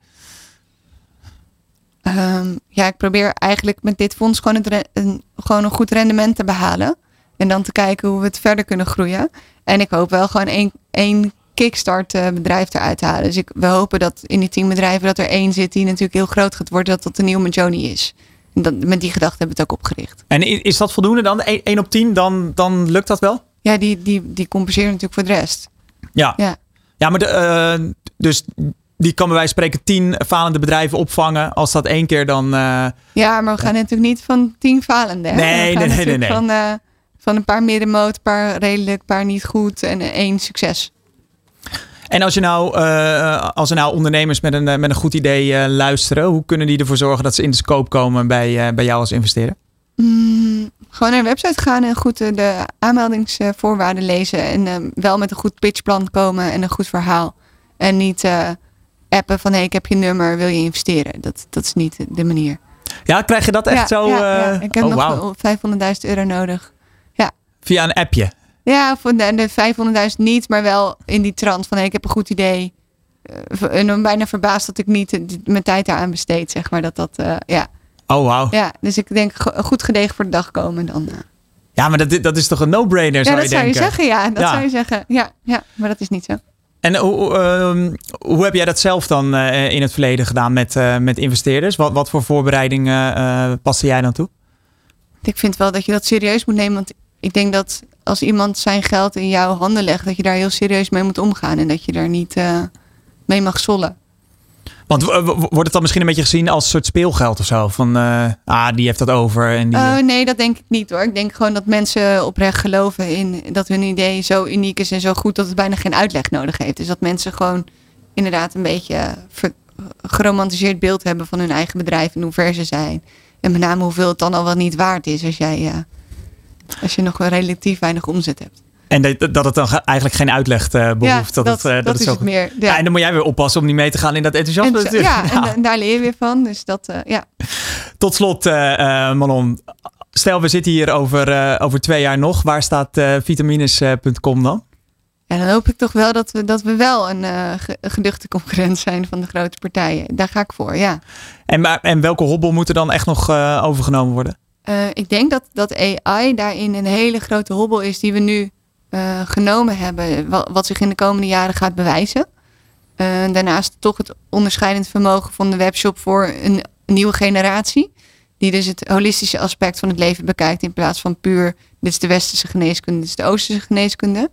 Ehm, ja, ik probeer eigenlijk met dit fonds gewoon, een, goed rendement te behalen. En dan te kijken hoe we het verder kunnen groeien. En ik hoop wel gewoon één, één kickstart bedrijf eruit te halen. Dus ik, we hopen dat in die tien bedrijven dat er één zit die natuurlijk heel groot gaat worden. Dat dat de nieuwe Majoni is. Dat, met die gedachte hebben we het ook opgericht. En is dat voldoende dan? 1 op 10, dan, dan lukt dat wel? Ja, die, die, die compenseren natuurlijk voor de rest. Ja. Ja. Ja, maar de, eh, dus die kan bij wijze van spreken 10 falende bedrijven opvangen. Als dat één keer dan. eh, Ja, maar we gaan natuurlijk niet van tien falende. hè? Nee, nee, nee, nee, Van, eh, van een paar middenmoot, een paar redelijk, een paar niet goed en één succes. En als, je nou, uh, als er nou ondernemers met een, met een goed idee luisteren, hoe kunnen die ervoor zorgen dat ze in de scope komen bij, bij jou als investeerder? Mm, gewoon naar een website gaan en goed de aanmeldingsvoorwaarden lezen. En wel met een goed pitchplan komen en een goed verhaal. En niet appen van hé, hey, ik heb je nummer, wil je investeren? Dat, dat is niet de manier. Ja, krijg je dat echt zo? Ja, ik heb oh, nog 500.000 euro nodig. Ja. Via een appje? Ja, voor de, de 500.000 niet, maar wel in die trant van hey, ik heb een goed idee. Uh, en bijna verbaasd dat ik niet mijn tijd daaraan besteed, zeg maar. Dat dat, uh, ja. Oh, wauw. Ja, dus ik denk goed gedegen voor de dag komen dan. Uh. Ja, maar dat, dat is toch een no-brainer, zou ja, dat zou je zeggen, ja. Dat zou je zeggen. Ja, ja, maar dat is niet zo. En hoe, uh, hoe heb jij dat zelf dan uh, in het verleden gedaan met, uh, met investeerders? Wat, wat voor voorbereidingen paste jij dan toe? Ik vind wel dat je dat serieus moet nemen. Want ik denk dat als iemand zijn geld in jouw handen legt, dat je daar heel serieus mee moet omgaan. En dat je daar niet mee mag zollen. Want wordt het dan misschien een beetje gezien als een soort speelgeld of zo? Van, uh, ah, die heeft dat over. En die... Uh, nee, dat denk ik niet hoor. Ik denk gewoon dat mensen oprecht geloven in dat hun idee zo uniek is en zo goed dat het bijna geen uitleg nodig heeft. Dus dat mensen gewoon inderdaad een beetje geromantiseerd beeld hebben van hun eigen bedrijf en hoe ver ze zijn. En met name hoeveel het dan al wel niet waard is als jij, als je nog relatief weinig omzet hebt. En dat, dat het dan eigenlijk geen uitleg uh, behoeft. Ja, dat, dat, het, uh, dat, dat is zo... het meer. Ja. en dan moet jij weer oppassen om niet mee te gaan in dat enthousiasme en, natuurlijk. Ja, ja, en [LAUGHS] daar leer je weer van. Dus dat, uh, ja. Tot slot, Manon. Stel, we zitten hier over, over twee jaar nog. Waar staat vitamines.com dan? Ja, dan hoop ik toch wel dat we, dat we wel een geduchte concurrent zijn van de grote partijen. Daar ga ik voor, ja. En, maar, en welke hobbel moet er dan echt nog overgenomen worden? Ik denk dat, dat AI daarin een hele grote hobbel is die we nu uh, genomen hebben, wat, zich in de komende jaren gaat bewijzen. Uh, daarnaast toch het onderscheidend vermogen van de webshop voor een, nieuwe generatie. Die dus het holistische aspect van het leven bekijkt in plaats van puur dit is de westerse geneeskunde, dit is de oosterse geneeskunde.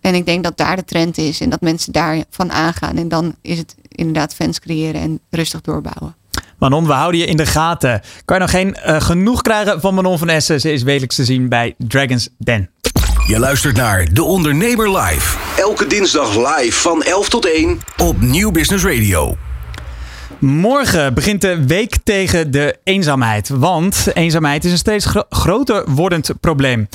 En ik denk dat daar de trend is en dat mensen daarvan aangaan. En dan is het inderdaad fans creëren en rustig doorbouwen. Manon, we houden je in de gaten. Kan je nog geen uh, genoeg krijgen van Manon van Essen? Ze is wekelijks te zien bij Dragons Den. Je luistert naar De Ondernemer Live. Elke dinsdag live van 11 tot 1 op Nieuw Business Radio. Morgen begint de week tegen de eenzaamheid. Want eenzaamheid is een steeds groter wordend probleem.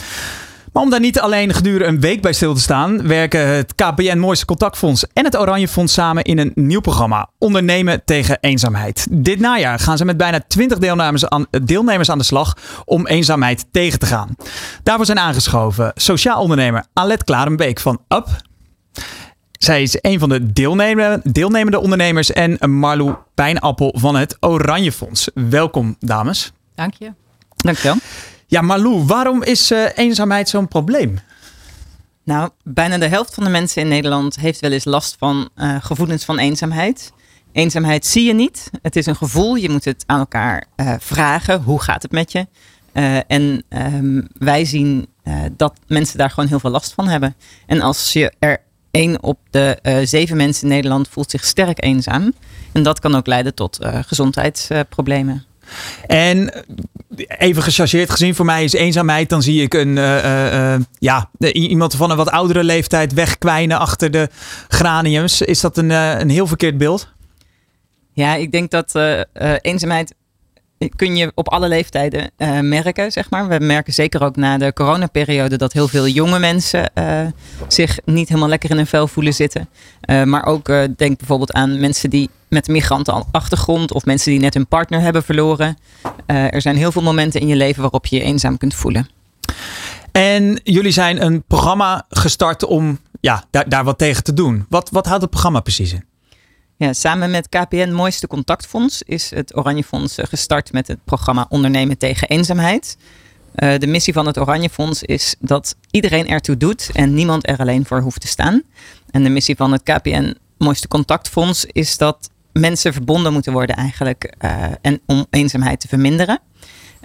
Maar om daar niet alleen gedurende een week bij stil te staan, werken het KPN Mooiste Contactfonds en het Oranje Fonds samen in een nieuw programma: Ondernemen tegen eenzaamheid. Dit najaar gaan ze met bijna 20 deelnemers aan, deelnemers aan de slag om eenzaamheid tegen te gaan. Daarvoor zijn aangeschoven sociaal ondernemer Alet Klarenbeek van UP. Zij is een van de deelnemende ondernemers en Marlou Pijnappel van het Oranje Fonds. Welkom, dames. Dank je. Dank je wel. Ja, Marlou, waarom is uh, eenzaamheid zo'n probleem? Nou, bijna de helft van de mensen in Nederland heeft wel eens last van uh, gevoelens van eenzaamheid. Eenzaamheid zie je niet. Het is een gevoel. Je moet het aan elkaar uh, vragen. Hoe gaat het met je? en um, wij zien dat mensen daar gewoon heel veel last van hebben. En als je er één op de zeven mensen in Nederland voelt zich sterk eenzaam. En dat kan ook leiden tot gezondheidsproblemen. En even gechargeerd gezien, voor mij is eenzaamheid. Dan zie ik een, uh, uh, ja, iemand van een wat oudere leeftijd wegkwijnen achter de graniums. Is dat een, een heel verkeerd beeld? Ja, ik denk dat eenzaamheid kun je op alle leeftijden uh, merken, zeg maar. We merken zeker ook na de coronaperiode dat heel veel jonge mensen uh, zich niet helemaal lekker in hun vel voelen zitten. Uh, maar ook denk bijvoorbeeld aan mensen die met een migrantenachtergrond of mensen die net hun partner hebben verloren. er zijn heel veel momenten in je leven waarop je je eenzaam kunt voelen. En jullie zijn een programma gestart om ja, daar, daar wat tegen te doen. Wat, wat houdt het programma precies in? Ja, samen met KPN Mooiste Contactfonds is het Oranje Fonds eh, gestart met het programma Ondernemen tegen Eenzaamheid. Uh, de missie van het Oranje Fonds is dat iedereen ertoe doet en niemand er alleen voor hoeft te staan. En de missie van het KPN Mooiste Contactfonds is dat mensen verbonden moeten worden eigenlijk uh, en om eenzaamheid te verminderen.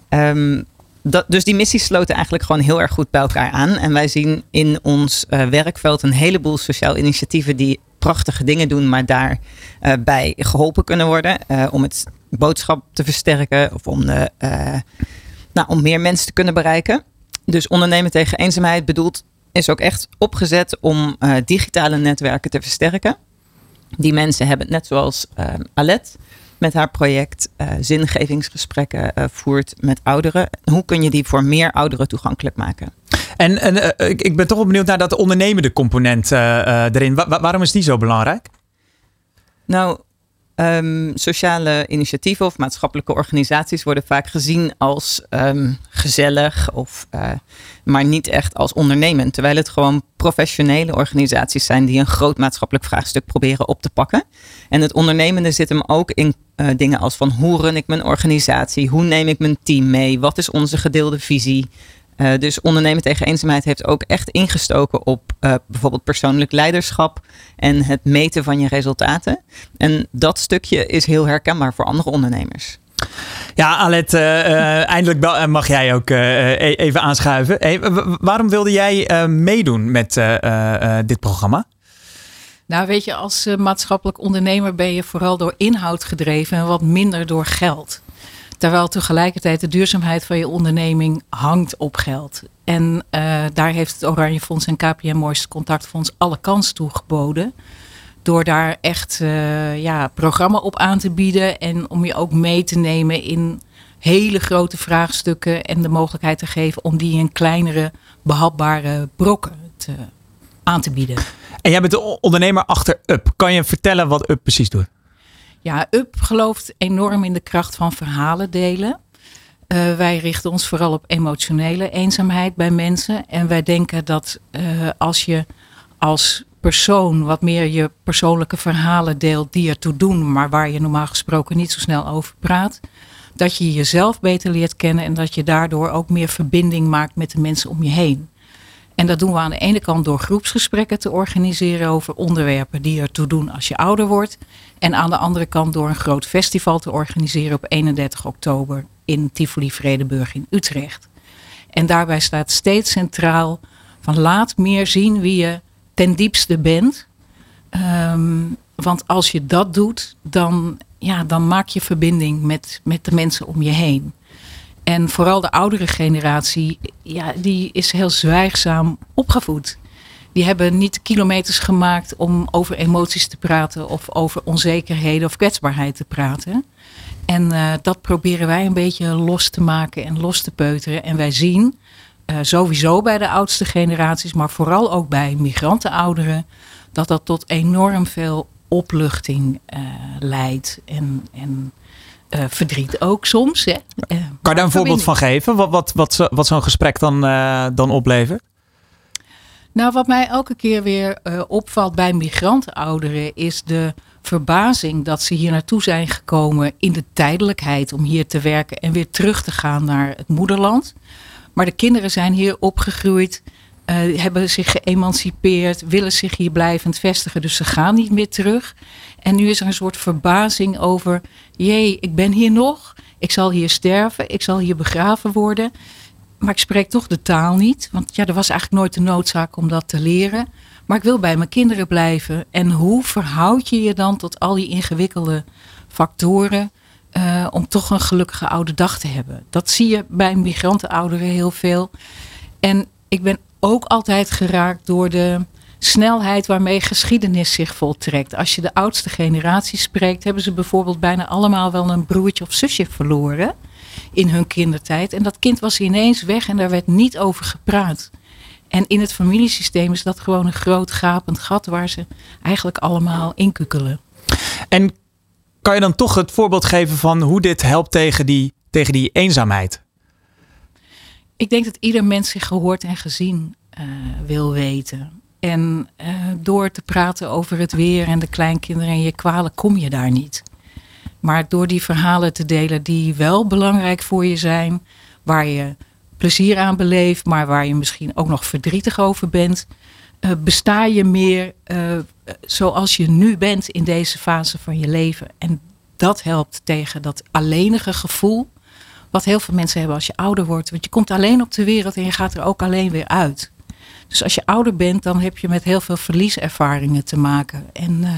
Um, dat, dus die missies sloten eigenlijk gewoon heel erg goed bij elkaar aan. En wij zien in ons werkveld een heleboel sociaal initiatieven die prachtige dingen doen, maar daarbij uh, bij geholpen kunnen worden. Uh, om het boodschap te versterken of om, de, nou, om meer mensen te kunnen bereiken. Dus ondernemen tegen eenzaamheid bedoelt is ook echt opgezet om digitale netwerken te versterken. Die mensen hebben, net zoals Alet met haar project, uh, zingevingsgesprekken voert met ouderen. Hoe kun je die voor meer ouderen toegankelijk maken? En, en ik ben toch wel benieuwd naar dat ondernemende component erin. waarom is die zo belangrijk? Nou, Um, sociale initiatieven of maatschappelijke organisaties worden vaak gezien als um, gezellig, of, uh, maar niet echt als ondernemend. Terwijl het gewoon professionele organisaties zijn die een groot maatschappelijk vraagstuk proberen op te pakken. En het ondernemende zit hem ook in uh, dingen als van hoe run ik mijn organisatie, hoe neem ik mijn team mee, wat is onze gedeelde visie. Uh, dus ondernemen tegen eenzaamheid heeft ook echt ingestoken op uh, bijvoorbeeld persoonlijk leiderschap en het meten van je resultaten. En dat stukje is heel herkenbaar voor andere ondernemers. Ja, Alet, uh, eindelijk mag jij ook e-, even aanschuiven. Hey, waarom wilde jij meedoen met dit programma? Nou, weet je, als maatschappelijk ondernemer ben je vooral door inhoud gedreven en wat minder door geld. Terwijl tegelijkertijd de duurzaamheid van je onderneming hangt op geld. En uh, daar heeft het Oranje Fonds en KPM Mooiste Contactfonds alle kans toe geboden. Door daar echt uh, ja, programma op aan te bieden. En om je ook mee te nemen in hele grote vraagstukken. En de mogelijkheid te geven om die in kleinere, behapbare brokken te, aan te bieden. En jij bent de ondernemer achter Up. Kan je vertellen wat Up precies doet? Ja, UP gelooft enorm in de kracht van verhalen delen. Uh, wij richten ons vooral op emotionele eenzaamheid bij mensen. En wij denken dat uh, als je als persoon wat meer je persoonlijke verhalen deelt die ertoe doen, maar waar je normaal gesproken niet zo snel over praat, dat je jezelf beter leert kennen en dat je daardoor ook meer verbinding maakt met de mensen om je heen. En dat doen we aan de ene kant door groepsgesprekken te organiseren over onderwerpen die ertoe doen als je ouder wordt. En aan de andere kant door een groot festival te organiseren op 31 oktober in Tivoli Vredeburg in Utrecht. En daarbij staat steeds centraal van laat meer zien wie je ten diepste bent. Um, want als je dat doet, dan, ja, dan maak je verbinding met, met de mensen om je heen. En vooral de oudere generatie, ja, die is heel zwijgzaam opgevoed. Die hebben niet kilometers gemaakt om over emoties te praten of over onzekerheden of kwetsbaarheid te praten. En uh, dat proberen wij een beetje los te maken en los te peuteren. En wij zien uh, sowieso bij de oudste generaties, maar vooral ook bij migrantenouderen, dat dat tot enorm veel opluchting uh, leidt. En, en uh, verdriet ook soms. Hè. Uh, kan je daar een voorbeeld van geven? Wat, wat, wat, wat zo'n gesprek dan, uh, dan oplevert? Nou, wat mij elke keer weer opvalt bij migrantenouderen is de verbazing dat ze hier naartoe zijn gekomen in de tijdelijkheid om hier te werken en weer terug te gaan naar het moederland. Maar de kinderen zijn hier opgegroeid, hebben zich geëmancipeerd, willen zich hier blijvend vestigen, dus ze gaan niet meer terug. En nu is er een soort verbazing over, jee, ik ben hier nog, ik zal hier sterven, ik zal hier begraven worden. Maar ik spreek toch de taal niet, want ja, er was eigenlijk nooit de noodzaak om dat te leren. Maar ik wil bij mijn kinderen blijven. En hoe verhoud je je dan tot al die ingewikkelde factoren uh, om toch een gelukkige oude dag te hebben? Dat zie je bij migrantenouderen heel veel. En ik ben ook altijd geraakt door de snelheid waarmee geschiedenis zich voltrekt. Als je de oudste generatie spreekt, hebben ze bijvoorbeeld bijna allemaal wel een broertje of zusje verloren in hun kindertijd. En dat kind was ineens weg en daar werd niet over gepraat. En in het familiesysteem is dat gewoon een groot gapend gat waar ze eigenlijk allemaal inkukelen. En kan je dan toch het voorbeeld geven van hoe dit helpt tegen die, tegen die eenzaamheid? Ik denk dat ieder mens zich gehoord en gezien uh, wil weten. En uh, door te praten over het weer en de kleinkinderen en je kwalen kom je daar niet. Maar door die verhalen te delen die wel belangrijk voor je zijn, waar je plezier aan beleeft, maar waar je misschien ook nog verdrietig over bent, uh, besta je meer zoals je nu bent in deze fase van je leven. En dat helpt tegen dat alleenige gevoel, wat heel veel mensen hebben als je ouder wordt. Want je komt alleen op de wereld en je gaat er ook alleen weer uit. Dus als je ouder bent, dan heb je met heel veel verlieservaringen te maken. En uh,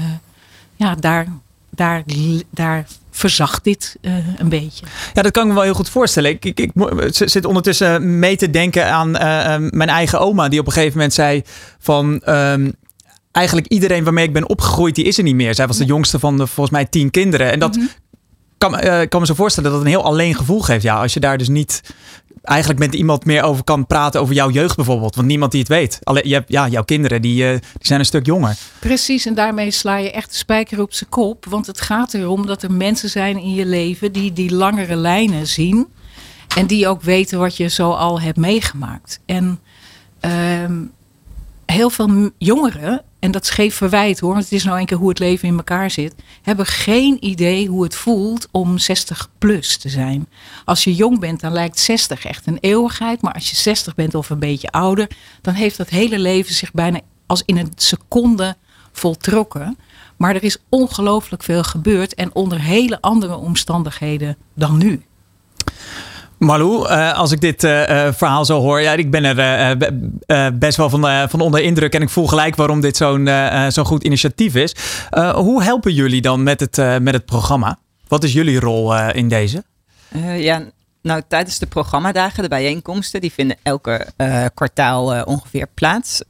ja, daar, daar, daar verzacht dit uh, een beetje. Ja, dat kan ik me wel heel goed voorstellen. Ik, ik, ik zit ondertussen mee te denken aan uh, mijn eigen oma, die op een gegeven moment zei van. Um, eigenlijk iedereen waarmee ik ben opgegroeid, die is er niet meer. Zij was de jongste van de, volgens mij tien kinderen. En dat mm -hmm. Kan, uh, kan me zo voorstellen dat het een heel alleen gevoel geeft. Ja, als je daar dus niet eigenlijk met iemand meer over kan praten over jouw jeugd bijvoorbeeld. Want niemand die het weet. Alleen, je hebt, ja, jouw kinderen die, uh, die zijn een stuk jonger. Precies, en daarmee sla je echt de spijker op zijn kop. Want het gaat erom dat er mensen zijn in je leven die die langere lijnen zien. En die ook weten wat je zo al hebt meegemaakt. En uh, heel veel jongeren, en dat is geen verwijt hoor, want het is nou een keer hoe het leven in elkaar zit, hebben geen idee hoe het voelt om 60 plus te zijn. Als je jong bent, dan lijkt 60 echt een eeuwigheid, maar als je 60 bent of een beetje ouder, dan heeft dat hele leven zich bijna als in een seconde voltrokken. Maar er is ongelooflijk veel gebeurd en onder hele andere omstandigheden dan nu. Malou, uh, als ik dit uh, verhaal zo hoor, ja, ik ben er best wel van, van onder indruk en ik voel gelijk waarom dit zo'n zo'n goed initiatief is. hoe helpen jullie dan met het, met het programma? Wat is jullie rol in deze? ja, nou, tijdens de programmadagen, de bijeenkomsten, die vinden elke kwartaal ongeveer plaats,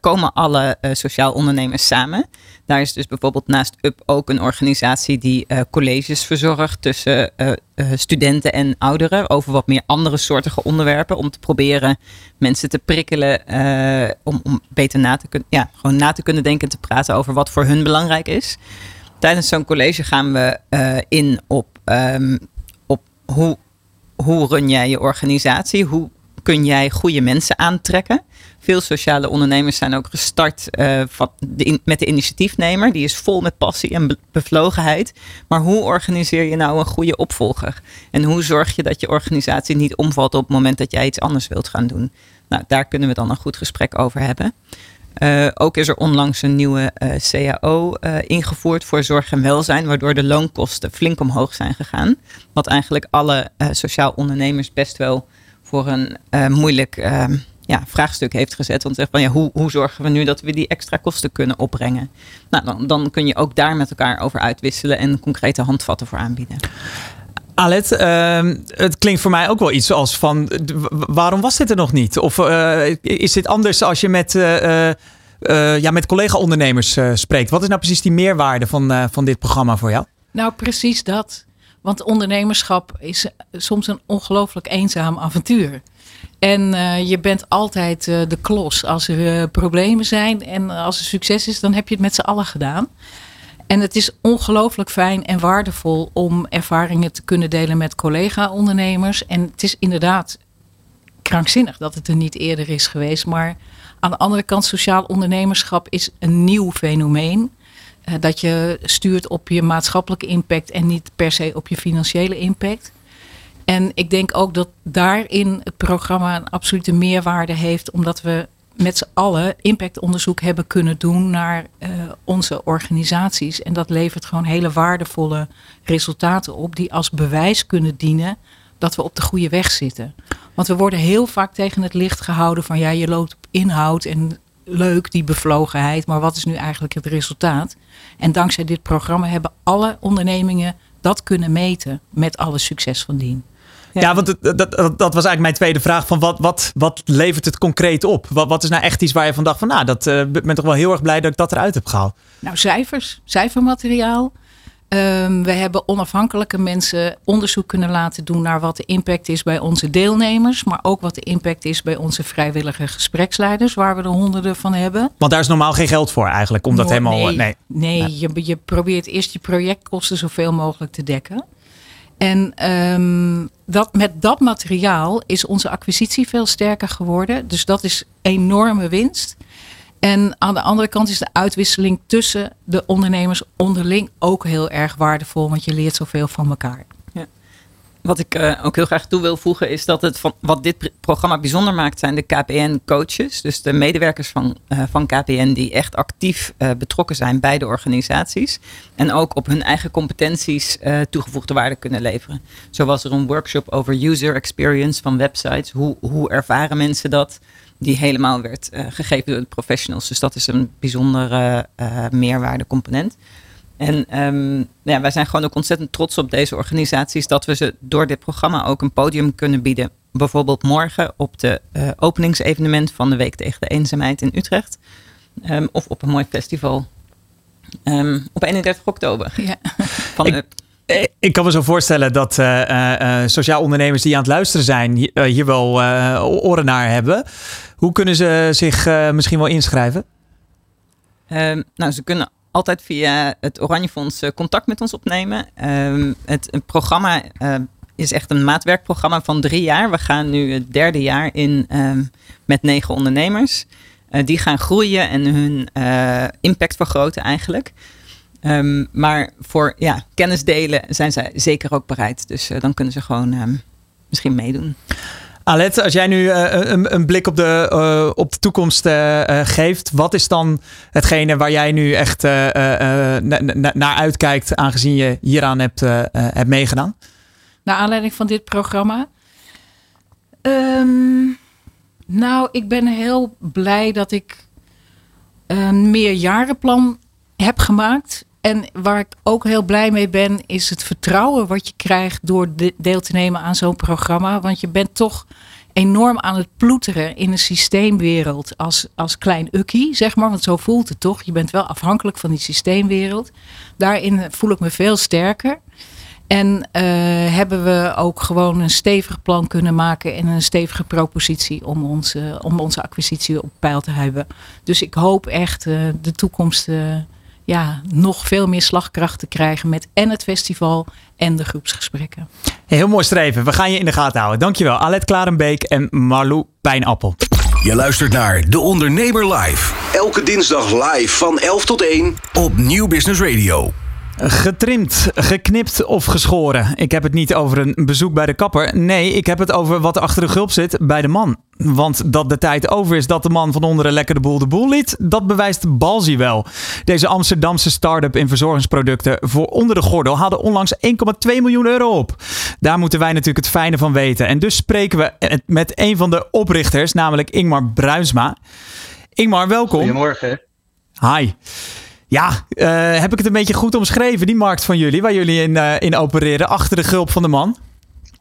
komen alle sociaal ondernemers samen. Daar is dus bijvoorbeeld naast UP ook een organisatie die colleges verzorgt tussen studenten en ouderen over wat meer andere soortige onderwerpen. Om te proberen mensen te prikkelen om, om beter na te kunnen, ja, gewoon na te kunnen denken en te praten over wat voor hun belangrijk is. Tijdens zo'n college gaan we in op, um, op hoe, hoe run jij je organisatie? Hoe kun jij goede mensen aantrekken? Veel sociale ondernemers zijn ook gestart de met de initiatiefnemer. Die is vol met passie en bevlogenheid. Maar hoe organiseer je nou een goede opvolger? En hoe zorg je dat je organisatie niet omvalt op het moment dat jij iets anders wilt gaan doen? Nou, daar kunnen we dan een goed gesprek over hebben. Uh, ook is er onlangs een nieuwe uh, CAO uh, ingevoerd voor zorg en welzijn, waardoor de loonkosten flink omhoog zijn gegaan. Wat eigenlijk alle sociaal ondernemers best wel voor een moeilijk ehm, ja, vraagstuk heeft gezet. Want zegt van ja, hoe, hoe zorgen we nu dat we die extra kosten kunnen opbrengen? Nou, dan, dan kun je ook daar met elkaar over uitwisselen en concrete handvatten voor aanbieden. Alet, uh, het klinkt voor mij ook wel iets als van waarom was dit er nog niet? Of uh, is dit anders als je met, uh, ja, met collega-ondernemers spreekt? Wat is nou precies die meerwaarde van, van dit programma voor jou? Nou, precies dat. Want ondernemerschap is soms een ongelooflijk eenzaam avontuur. En je bent altijd de klos als er problemen zijn. En als er succes is, dan heb je het met z'n allen gedaan. En het is ongelooflijk fijn en waardevol om ervaringen te kunnen delen met collega-ondernemers. En het is inderdaad krankzinnig dat het er niet eerder is geweest. Maar aan de andere kant, sociaal ondernemerschap is een nieuw fenomeen. dat je stuurt op je maatschappelijke impact en niet per se op je financiële impact. En ik denk ook dat daarin het programma een absolute meerwaarde heeft, omdat we met z'n allen impactonderzoek hebben kunnen doen naar uh, onze organisaties. En dat levert gewoon hele waardevolle resultaten op, die als bewijs kunnen dienen dat we op de goede weg zitten. Want we worden heel vaak tegen het licht gehouden van ja, je loopt op inhoud en leuk die bevlogenheid, maar wat is nu eigenlijk het resultaat? En dankzij dit programma hebben alle ondernemingen dat kunnen meten met alle succes van dien. Ja, want dat, dat, dat, was eigenlijk mijn tweede vraag. Van wat, wat, wat levert het concreet op? Wat, wat is nou echt iets waar je van dacht van nou, dat uh, ben toch wel heel erg blij dat ik dat eruit heb gehaald? Nou, cijfers, cijfermateriaal. Um, we hebben onafhankelijke mensen onderzoek kunnen laten doen naar wat de impact is bij onze deelnemers, maar ook wat de impact is bij onze vrijwillige gespreksleiders, waar we er honderden van hebben. Want daar is normaal geen geld voor eigenlijk, helemaal. Nee, nee, nee. Je, je probeert eerst je projectkosten zoveel mogelijk te dekken. En um, dat, met dat materiaal is onze acquisitie veel sterker geworden. Dus dat is enorme winst. En aan de andere kant is de uitwisseling tussen de ondernemers onderling ook heel erg waardevol, want je leert zoveel van elkaar. Wat ik uh, ook heel graag toe wil voegen is dat het van, wat dit programma bijzonder maakt zijn de KPN-coaches. Dus de medewerkers van, uh, van KPN die echt actief uh, betrokken zijn bij de organisaties. En ook op hun eigen competenties toegevoegde waarde kunnen leveren. Zo was er een workshop over user experience van websites. Hoe, hoe ervaren mensen dat? Die helemaal werd gegeven door de professionals. Dus dat is een bijzondere meerwaardecomponent. En ehm, ja, wij zijn gewoon ook ontzettend trots op deze organisaties dat we ze door dit programma ook een podium kunnen bieden. Bijvoorbeeld morgen op de uh, openingsevenement van de Week tegen de Eenzaamheid in Utrecht. Um, of op een mooi festival um, op 31 oktober. Ja. Van ik, ik kan me zo voorstellen dat uh, uh, sociaal ondernemers die aan het luisteren zijn hier wel oren naar hebben. Hoe kunnen ze zich misschien wel inschrijven? nou, ze kunnen altijd via het Oranje Fonds eh, contact met ons opnemen. Ehm, het programma uh, is echt een maatwerkprogramma van drie jaar. We gaan nu het derde jaar in ehm, met negen ondernemers. Uh, die gaan groeien en hun impact vergroten eigenlijk. Um, maar voor ja, kennis delen zijn zij zeker ook bereid. Dus dan kunnen ze gewoon misschien meedoen. Alet, als jij nu uh, een, een, blik op de, uh, op de toekomst uh, geeft, wat is dan hetgene waar jij nu echt naar uitkijkt, aangezien je hieraan hebt, hebt meegedaan? Naar aanleiding van dit programma? Um, nou, ik ben heel blij dat ik een meerjarenplan heb gemaakt. En waar ik ook heel blij mee ben, is het vertrouwen wat je krijgt door deel te nemen aan zo'n programma. Want je bent toch enorm aan het ploeteren in een systeemwereld als, als klein ukkie, zeg maar. Want zo voelt het toch. Je bent wel afhankelijk van die systeemwereld. Daarin voel ik me veel sterker. En uh, hebben we ook gewoon een stevig plan kunnen maken en een stevige propositie om onze, om onze acquisitie op peil te hebben. Dus ik hoop echt uh, de toekomst ja, nog veel meer slagkracht te krijgen met en het festival en de groepsgesprekken. Heel mooi streven. We gaan je in de gaten houden. Dankjewel Alet Klarenbeek en Marlou Pijnappel. Je luistert naar De Ondernemer Live. Elke dinsdag live van 11 tot 1 op Nieuw Business Radio. Getrimd, geknipt of geschoren. Ik heb het niet over een bezoek bij de kapper. Nee, ik heb het over wat er achter de gulp zit bij de man. Want dat de tijd over is dat de man van onderen lekker de boel de boel liet, dat bewijst Balzi wel. Deze Amsterdamse start-up in verzorgingsproducten voor onder de gordel haalde onlangs 1,2 miljoen euro op. Daar moeten wij natuurlijk het fijne van weten. En dus spreken we met een van de oprichters, namelijk Ingmar Bruinsma. Ingmar, welkom. Goedemorgen. Hi. Ja, uh, heb ik het een beetje goed omschreven, die markt van jullie, waar jullie in, uh, in opereren, achter de gulp van de man?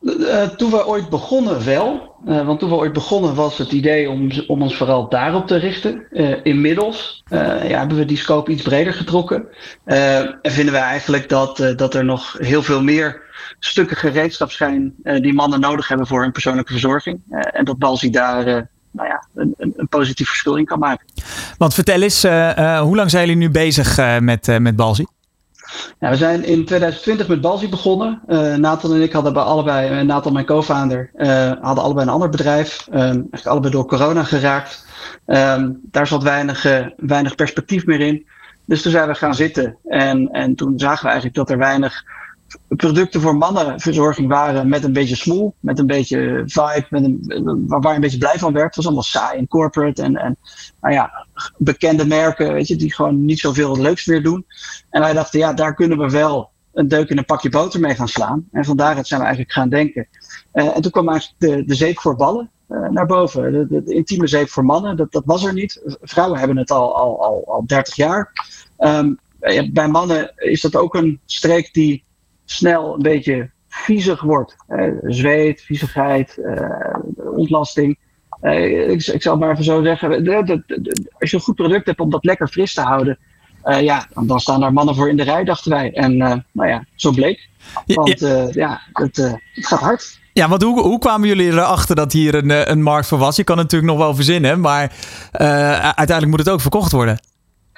Uh, toen we ooit begonnen wel. want toen we ooit begonnen was het idee om, om ons vooral daarop te richten. inmiddels ja, hebben we die scope iets breder getrokken. en vinden wij eigenlijk dat, dat er nog heel veel meer stukken gereedschap zijn die mannen nodig hebben voor hun persoonlijke verzorging. en dat Balzi daar nou ja, een, een, een, positief verschil in kan maken. Want vertel eens, uh, uh, hoe lang zijn jullie nu bezig uh, met, met Balzi? Ja, we zijn in 2020 met Balzi begonnen. Nathan en ik hadden bij allebei, Nathan mijn co-founder, hadden allebei een ander bedrijf. eigenlijk allebei door corona geraakt. Um, daar zat weinig, weinig perspectief meer in. Dus toen zijn we gaan zitten. En, en toen zagen we eigenlijk dat er weinig producten voor mannenverzorging waren met een beetje smoel, met een beetje vibe, met een, waar, je een beetje blij van werd. Het was allemaal saai en corporate en, en nou ja, bekende merken, weet je, die gewoon niet zoveel leuks meer doen. En wij dachten, ja, daar kunnen we wel een deuk in een pakje boter mee gaan slaan. En vandaar zijn we eigenlijk gaan denken. Uh, en toen kwam eigenlijk de, de zeep voor ballen uh, naar boven. De, intieme zeep voor mannen, dat, dat was er niet. Vrouwen hebben het al, al, al, al 30 jaar. Um, bij mannen is dat ook een streek die snel een beetje viezig wordt. zweet, viezigheid, uh, ontlasting. Uh, ik, ik zal maar even zo zeggen, als je een goed product hebt om dat lekker fris te houden, uh, ja, dan staan daar mannen voor in de rij, dachten wij. En nou ja, zo bleek. Want ja, ja het, het, gaat hard. Ja, want hoe, hoe kwamen jullie erachter dat hier een, een markt voor was? Je kan het natuurlijk nog wel verzinnen, maar uiteindelijk moet het ook verkocht worden.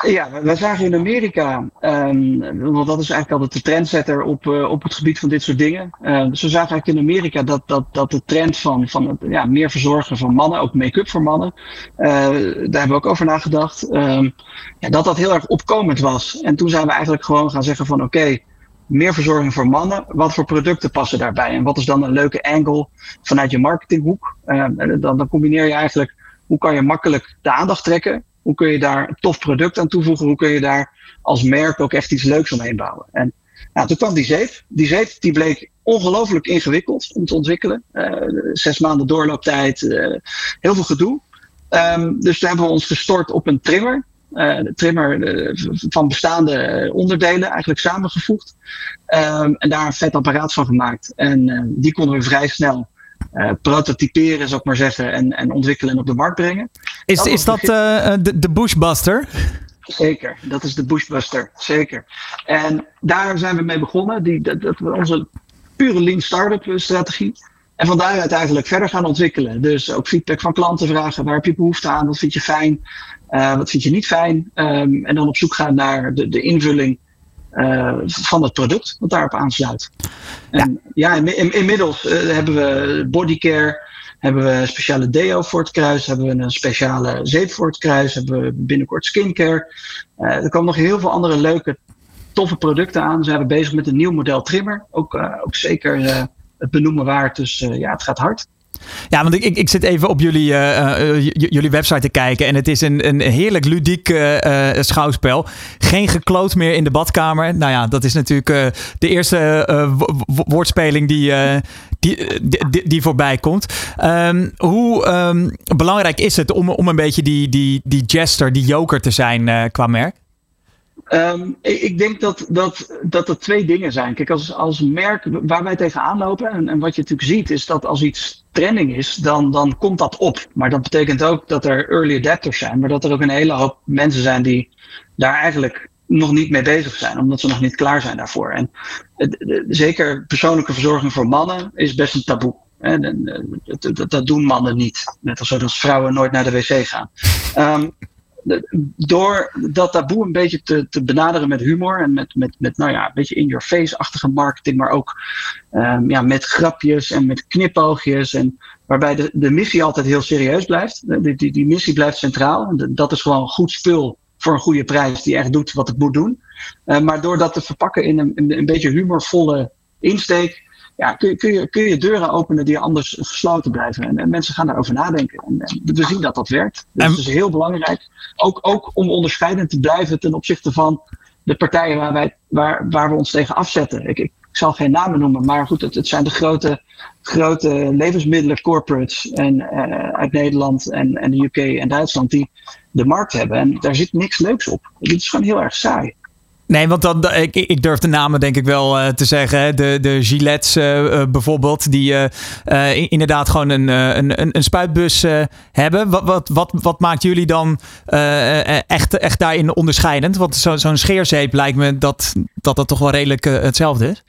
Ja, we zagen in Amerika, um, want dat is eigenlijk altijd de trendsetter op, uh, op het gebied van dit soort dingen. Uh, dus we zagen eigenlijk in Amerika dat, dat, dat de trend van, van het, ja, meer verzorgen van mannen, ook make-up voor mannen, uh, daar hebben we ook over nagedacht, um, ja, dat dat heel erg opkomend was. En toen zijn we eigenlijk gewoon gaan zeggen van oké, meer verzorging voor mannen, wat voor producten passen daarbij? En wat is dan een leuke angle vanuit je marketinghoek? dan, dan combineer je eigenlijk, hoe kan je makkelijk de aandacht trekken? Hoe kun je daar een tof product aan toevoegen? Hoe kun je daar als merk ook echt iets leuks omheen bouwen? En nou, toen kwam die zeep. Die zeep die bleek ongelooflijk ingewikkeld om te ontwikkelen. Uh, zes maanden doorlooptijd, uh, heel veel gedoe. Um, dus toen hebben we ons gestort op een trimmer. de trimmer van bestaande onderdelen, eigenlijk samengevoegd. Ehm, en daar een vet apparaat van gemaakt. En die konden we vrij snel prototyperen, zou ik maar zeggen, en, en ontwikkelen en op de markt brengen. Is dat, is dat de, de Bushbuster? Zeker, dat is de Bushbuster, zeker. En daar zijn we mee begonnen. Die, dat, dat onze pure lean startup strategie. En van daaruit eigenlijk verder gaan ontwikkelen. Dus ook feedback van klanten vragen. Waar heb je behoefte aan? Wat vind je fijn? Uh, wat vind je niet fijn? Um, en dan op zoek gaan naar de, de invulling uh, van het product wat daarop aansluit. En ja, ja in, in, inmiddels uh, hebben we bodycare, hebben we speciale deo voor het kruis, hebben we een speciale zeep voor het kruis, hebben we binnenkort skincare. er komen nog heel veel andere leuke toffe producten aan. Ze zijn bezig met een nieuw model trimmer. Ook, ook zeker het benoemen waard. Dus ja, het gaat hard. Ja, want ik, ik, ik zit even op jullie, jullie website te kijken. En het is een, een heerlijk ludiek schouwspel. Geen gekloot meer in de badkamer. Nou ja, dat is natuurlijk de eerste woordspeling die, die, die, die, voorbij komt. Um, hoe um, belangrijk is het om, om een beetje die, die, die jester, die joker te zijn qua merk? Um, ik denk dat, dat, dat er twee dingen zijn. Kijk, als, als merk waar wij tegenaan lopen, en, en wat je natuurlijk ziet, is dat als iets trending is, dan, dan komt dat op. Maar dat betekent ook dat er early adapters zijn, maar dat er ook een hele hoop mensen zijn die daar eigenlijk nog niet mee bezig zijn, omdat ze nog niet klaar zijn daarvoor. En zeker persoonlijke verzorging voor mannen is best een taboe. Dat, dat, doen mannen niet. Net als zoals vrouwen nooit naar de wc gaan. Um, door dat taboe een beetje te, te benaderen met humor en met, met, met nou ja, een beetje in-your-face-achtige marketing, maar ook um, ja, met grapjes en met knipoogjes. En waarbij de, de missie altijd heel serieus blijft. Die, die, die missie blijft centraal. Dat is gewoon goed spul voor een goede prijs die echt doet wat het moet doen. Uh, maar door dat te verpakken in een, een beetje humorvolle insteek, ja, kun, je, kun, je, kun je deuren openen die anders gesloten blijven. En, en mensen gaan daarover nadenken. En, en, we zien dat dat werkt. Dus dat is heel belangrijk. Ook, ook om onderscheidend te blijven ten opzichte van de partijen waar, wij, waar, waar we ons tegen afzetten. Ik, ik, zal geen namen noemen, maar goed, het, het zijn de grote, grote levensmiddelen corporates en, uh, uit Nederland en, en de UK en Duitsland die de markt hebben. En daar zit niks leuks op. Dit is gewoon heel erg saai. Nee, want dan, ik, ik durf de namen denk ik wel uh, te zeggen. De, de Gillettes uh, bijvoorbeeld, die inderdaad gewoon een, een, een spuitbus hebben. Wat, wat, wat, wat maakt jullie dan echt, echt daarin onderscheidend? Want zo'n zo scheerzeep lijkt me dat, dat dat toch wel redelijk hetzelfde is.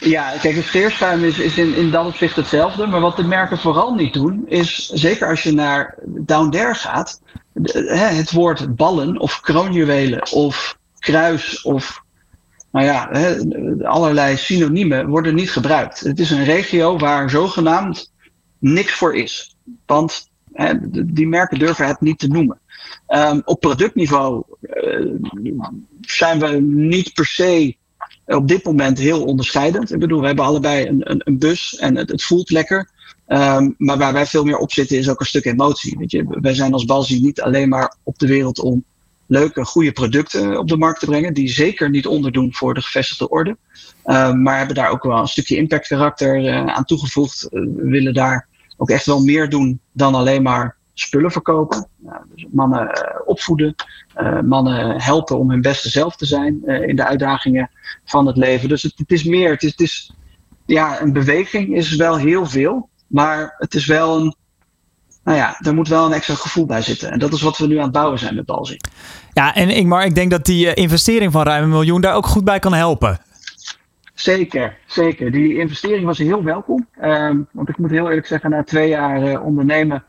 Ja, kijk, een scheerschuim is, is in, in dat opzicht hetzelfde. Maar wat de merken vooral niet doen, is zeker als je naar down there gaat, het woord ballen of kroonjuwelen of kruis of nou ja, allerlei synoniemen worden niet gebruikt. Het is een regio waar zogenaamd niks voor is. Want die merken durven het niet te noemen. Um, op productniveau uh, zijn we niet per se op dit moment heel onderscheidend. Ik bedoel, we hebben allebei een, een, een bus en het, voelt lekker. Um, maar waar wij veel meer op zitten is ook een stuk emotie. Weet je? Wij zijn als Balzi niet alleen maar op de wereld om leuke, goede producten op de markt te brengen. Die zeker niet onderdoen voor de gevestigde orde. Uh, maar hebben daar ook wel een stukje impact karakter uh, aan toegevoegd. Uh, we willen daar ook echt wel meer doen dan alleen maar spullen verkopen. dus mannen opvoeden. mannen helpen om hun beste zelf te zijn in de uitdagingen van het leven. Dus het, het is meer. Het is, het is, ja, een beweging is wel heel veel. Maar het is wel een nou ja, er moet wel een extra gevoel bij zitten. En dat is wat we nu aan het bouwen zijn met Balzi. Ja, en Ingmar, ik denk dat die eh, investering van ruim een miljoen daar ook goed bij kan helpen. Zeker, zeker. Die investering was heel welkom. Um, want ik moet heel eerlijk zeggen, na twee jaar uh, ondernemen,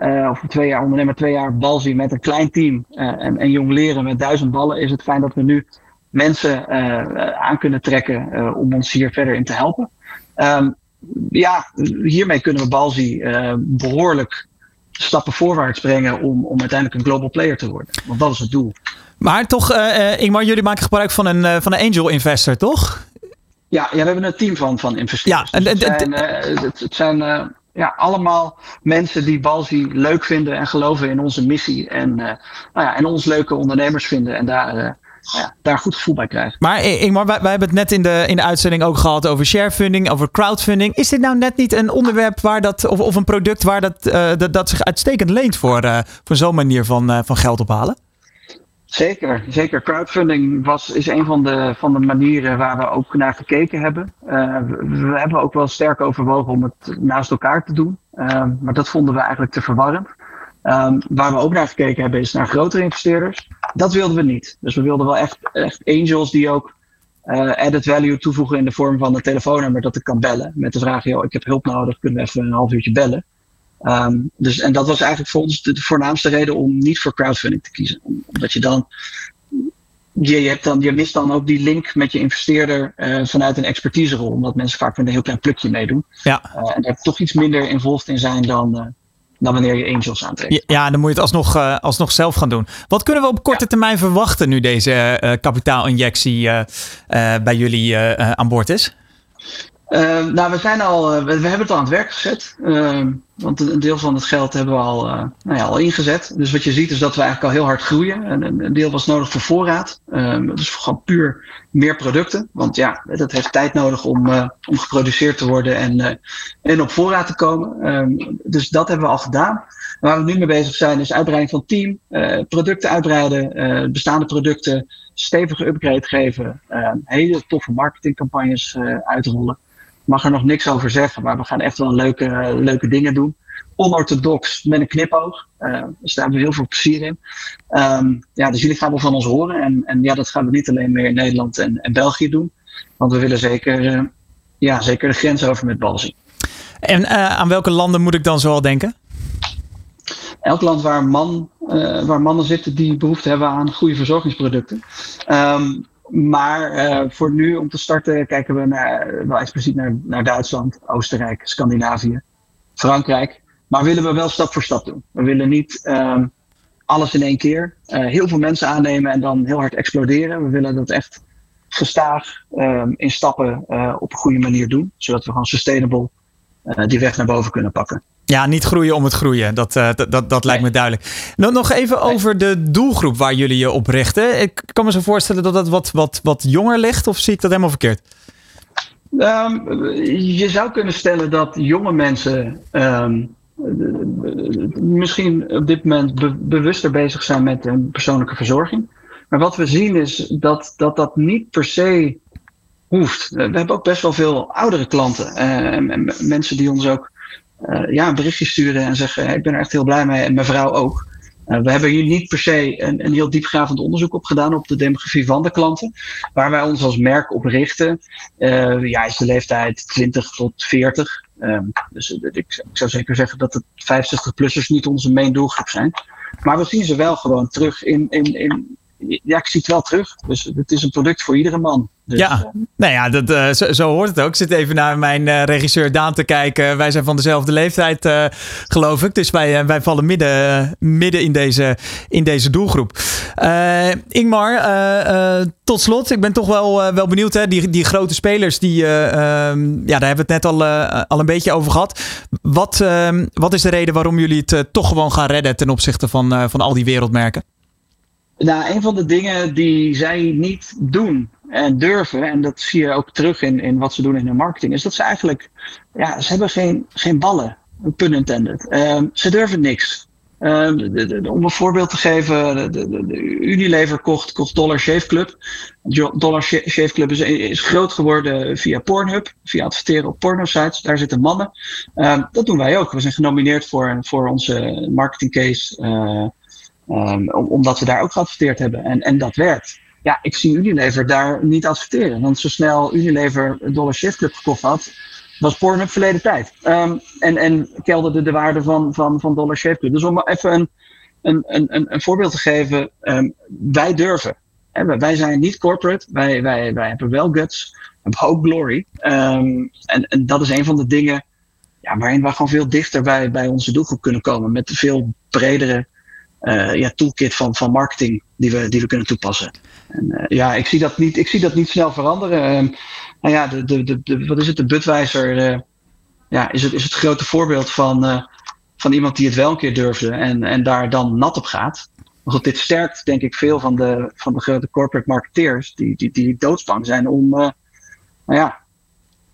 uh, of twee jaar ondernemen, twee jaar balzie met een klein team uh, en, en jong leren met duizend ballen, is het fijn dat we nu mensen aan kunnen trekken om ons hier verder in te helpen. Um, ja, hiermee kunnen we balzie behoorlijk stappen voorwaarts brengen om, om uiteindelijk een global player te worden. Want dat is het doel. Maar toch, uh, Ingmar, jullie maken gebruik van een, uh, van een angel investor, toch? Ja, ja, we hebben een team van, van investeerders. Ja, dus het, zijn, uh, het, het zijn ja, allemaal mensen die Balzi leuk vinden en geloven in onze missie. En, nou ja, en ons leuke ondernemers vinden. En daar ja, daar goed gevoel bij krijgen. Maar eh, Ingmar, wij, wij, hebben het net in de, in de uitzending ook gehad over sharefunding, over crowdfunding. Is dit nou net niet een onderwerp waar dat, of, of een product waar dat, uh, dat, dat zich uitstekend leent voor, uh, voor zo'n manier van, uh, van geld ophalen? Zeker, zeker. Crowdfunding was, is een van de, van de manieren waar we ook naar gekeken hebben. Uh, we, we, hebben ook wel sterk overwogen om het naast elkaar te doen. Uh, maar dat vonden we eigenlijk te verwarrend. Um, waar we ook naar gekeken hebben is naar grotere investeerders. Dat wilden we niet. Dus we wilden wel echt, echt angels die ook uh, added value toevoegen in de vorm van een telefoonnummer dat ik kan bellen. Met de vraag, joh, ik heb hulp nodig, kunnen we even een half uurtje bellen. Um, dus, en dat was eigenlijk voor ons de, de, voornaamste reden om niet voor crowdfunding te kiezen. Omdat je dan, je, je, hebt dan, je mist dan ook die link met je investeerder uh, vanuit een expertiserol. Omdat mensen vaak met een heel klein plukje meedoen. Ja. Uh, en daar toch iets minder involved in zijn dan, dan wanneer je angels aantrekt. Ja, dan moet je het alsnog, uh, alsnog zelf gaan doen. Wat kunnen we op korte termijn verwachten nu deze uh, kapitaalinjectie uh, bij jullie aan boord is? Uh, nou, we zijn al, we, we, hebben het al aan het werk gezet. Want een deel van het geld hebben we al, nou ja, al ingezet. Dus wat je ziet is dat we eigenlijk al heel hard groeien. En een, deel was nodig voor voorraad. dus gewoon puur meer producten. Want ja, dat heeft tijd nodig om, om geproduceerd te worden en, en op voorraad te komen. Ehm, dus dat hebben we al gedaan. Waar we nu mee bezig zijn is uitbreiding van team. producten uitbreiden. bestaande producten stevige upgrade geven. hele toffe marketingcampagnes uitrollen mag er nog niks over zeggen, maar we gaan echt wel leuke, leuke dingen doen. Onorthodox met een knipoog. Uh, dus daar hebben we heel veel plezier in. Um, ja, dus jullie gaan wel van ons horen. En, en ja, dat gaan we niet alleen meer in Nederland en, en België doen. Want we willen zeker, uh, ja, zeker de grens over met Balzi. En uh, aan welke landen moet ik dan zoal denken? Elk land waar, man, waar mannen zitten die behoefte hebben aan goede verzorgingsproducten. Um, maar uh, voor nu, om te starten, kijken we naar, wel expliciet naar, naar Duitsland, Oostenrijk, Scandinavië, Frankrijk. Maar willen we wel stap voor stap doen. We willen niet um, alles in één keer. Uh, heel veel mensen aannemen en dan heel hard exploderen. We willen dat echt gestaag um, in stappen uh, op een goede manier doen. Zodat we gewoon sustainable die weg naar boven kunnen pakken. Ja, niet groeien om het groeien. Dat, uh, dat, dat, dat lijkt nee. me duidelijk. Nog, nog even nee. over de doelgroep waar jullie je op richten. Ik kan me zo voorstellen dat dat wat, wat, wat jonger ligt. Of zie ik dat helemaal verkeerd? Um, je zou kunnen stellen dat jonge mensen um, misschien op dit moment be bewuster bezig zijn met hun persoonlijke verzorging. Maar wat we zien is dat dat, dat niet per se hoeft. We hebben ook best wel veel oudere klanten. Uh, en, en mensen die ons ook ja, een berichtje sturen en zeggen: Ik ben er echt heel blij mee en mijn vrouw ook. Uh, we hebben hier niet per se een, een heel diepgravend onderzoek op gedaan op de demografie van de klanten. Waar wij ons als merk op richten, uh, ja, is de leeftijd 20 tot 40. Um, dus ik, zou zeker zeggen dat de 65-plussers niet onze main doelgroep zijn. Maar we zien ze wel gewoon terug in, in, in, ja, ik zie het wel terug. Dus het is een product voor iedere man. Dus, ja, uh, nou ja, dat, uh, zo, zo, hoort het ook. Ik zit even naar mijn uh, regisseur Daan te kijken. Wij zijn van dezelfde leeftijd, geloof ik. Dus wij, wij vallen midden, midden in, deze, in deze doelgroep. Ingmar, tot slot. Ik ben toch wel, wel benieuwd. Hè? Die, die grote spelers, die, ehm, ja, daar hebben we het net al, al een beetje over gehad. Wat, ehm, wat is de reden waarom jullie het toch gewoon gaan redden ten opzichte van, van al die wereldmerken? Nou, een van de dingen die zij niet doen en durven, en dat zie je ook terug in, in wat ze doen in hun marketing, is dat ze eigenlijk, ja, ze hebben geen, geen ballen, pun intended. Um, ze durven niks. De, om een voorbeeld te geven, de, Unilever kocht, kocht Dollar Shave Club. Dollar Shave Club is, is groot geworden via Pornhub, via adverteren op porno-sites. Daar zitten mannen. Um, dat doen wij ook. We zijn genomineerd voor, voor onze marketingcase. Uh, Um, omdat we daar ook geadverteerd hebben. En, en dat werkt. Ja, ik zie Unilever daar niet adverteren. Want zo snel Unilever Dollar Shift Club gekocht had, was Pornhub verleden tijd. Um, en, en kelderde de waarde van, van, van Dollar Shave Club. Dus om even een, een, een, een voorbeeld te geven. Um, wij durven. Hè, wij zijn niet corporate. Wij, wij, wij hebben wel guts. We hebben ook glory. en, en dat is een van de dingen ja, waarin we gewoon veel dichter bij, bij onze doelgroep kunnen komen. Met veel bredere uh, ja, toolkit van, van marketing die we, die we kunnen toepassen. En, uh, ja, ik zie, dat niet, ik zie dat niet snel veranderen. Uh, nou ja, de, de, de, wat is het? De Budweiser ja, is, het, is het grote voorbeeld van, van iemand die het wel een keer durfde en, en daar dan nat op gaat. Goed, dit sterkt denk ik veel van de, van de grote corporate marketeers die, die, die doodsbang zijn om nou ja,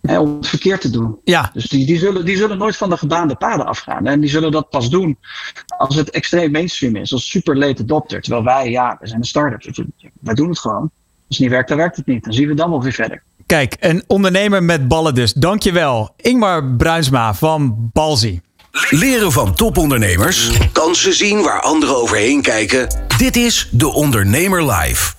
hè, om het verkeerd te doen. Ja, Dus die, die, zullen, die zullen nooit van de gebaande paden afgaan. En die zullen dat pas doen als het extreem mainstream is, als super late adopter. Terwijl wij, ja, we zijn een start-up. Dus wij doen het gewoon. Als het niet werkt, dan werkt het niet. Dan zien we dan wel weer verder. kijk, een ondernemer met ballen dus. Dankjewel. Ingmar Bruinsma van Balzi. Leren van topondernemers. Kansen zien waar anderen overheen kijken. Dit is De Ondernemer Live.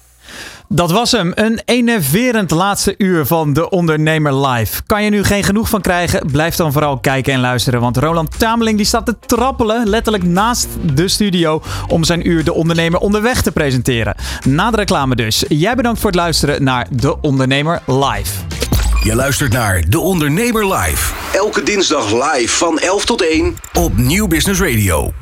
Dat was hem. Een enerverend laatste uur van De Ondernemer Live. Kan je nu geen genoeg van krijgen? Blijf dan vooral kijken en luisteren. Want Roland Tameling die staat te trappelen, letterlijk naast de studio, om zijn uur De Ondernemer onderweg te presenteren. Na de reclame dus. Jij bedankt voor het luisteren naar De Ondernemer Live. Je luistert naar De Ondernemer Live. Elke dinsdag live van 11 tot 1 op Nieuw Business Radio.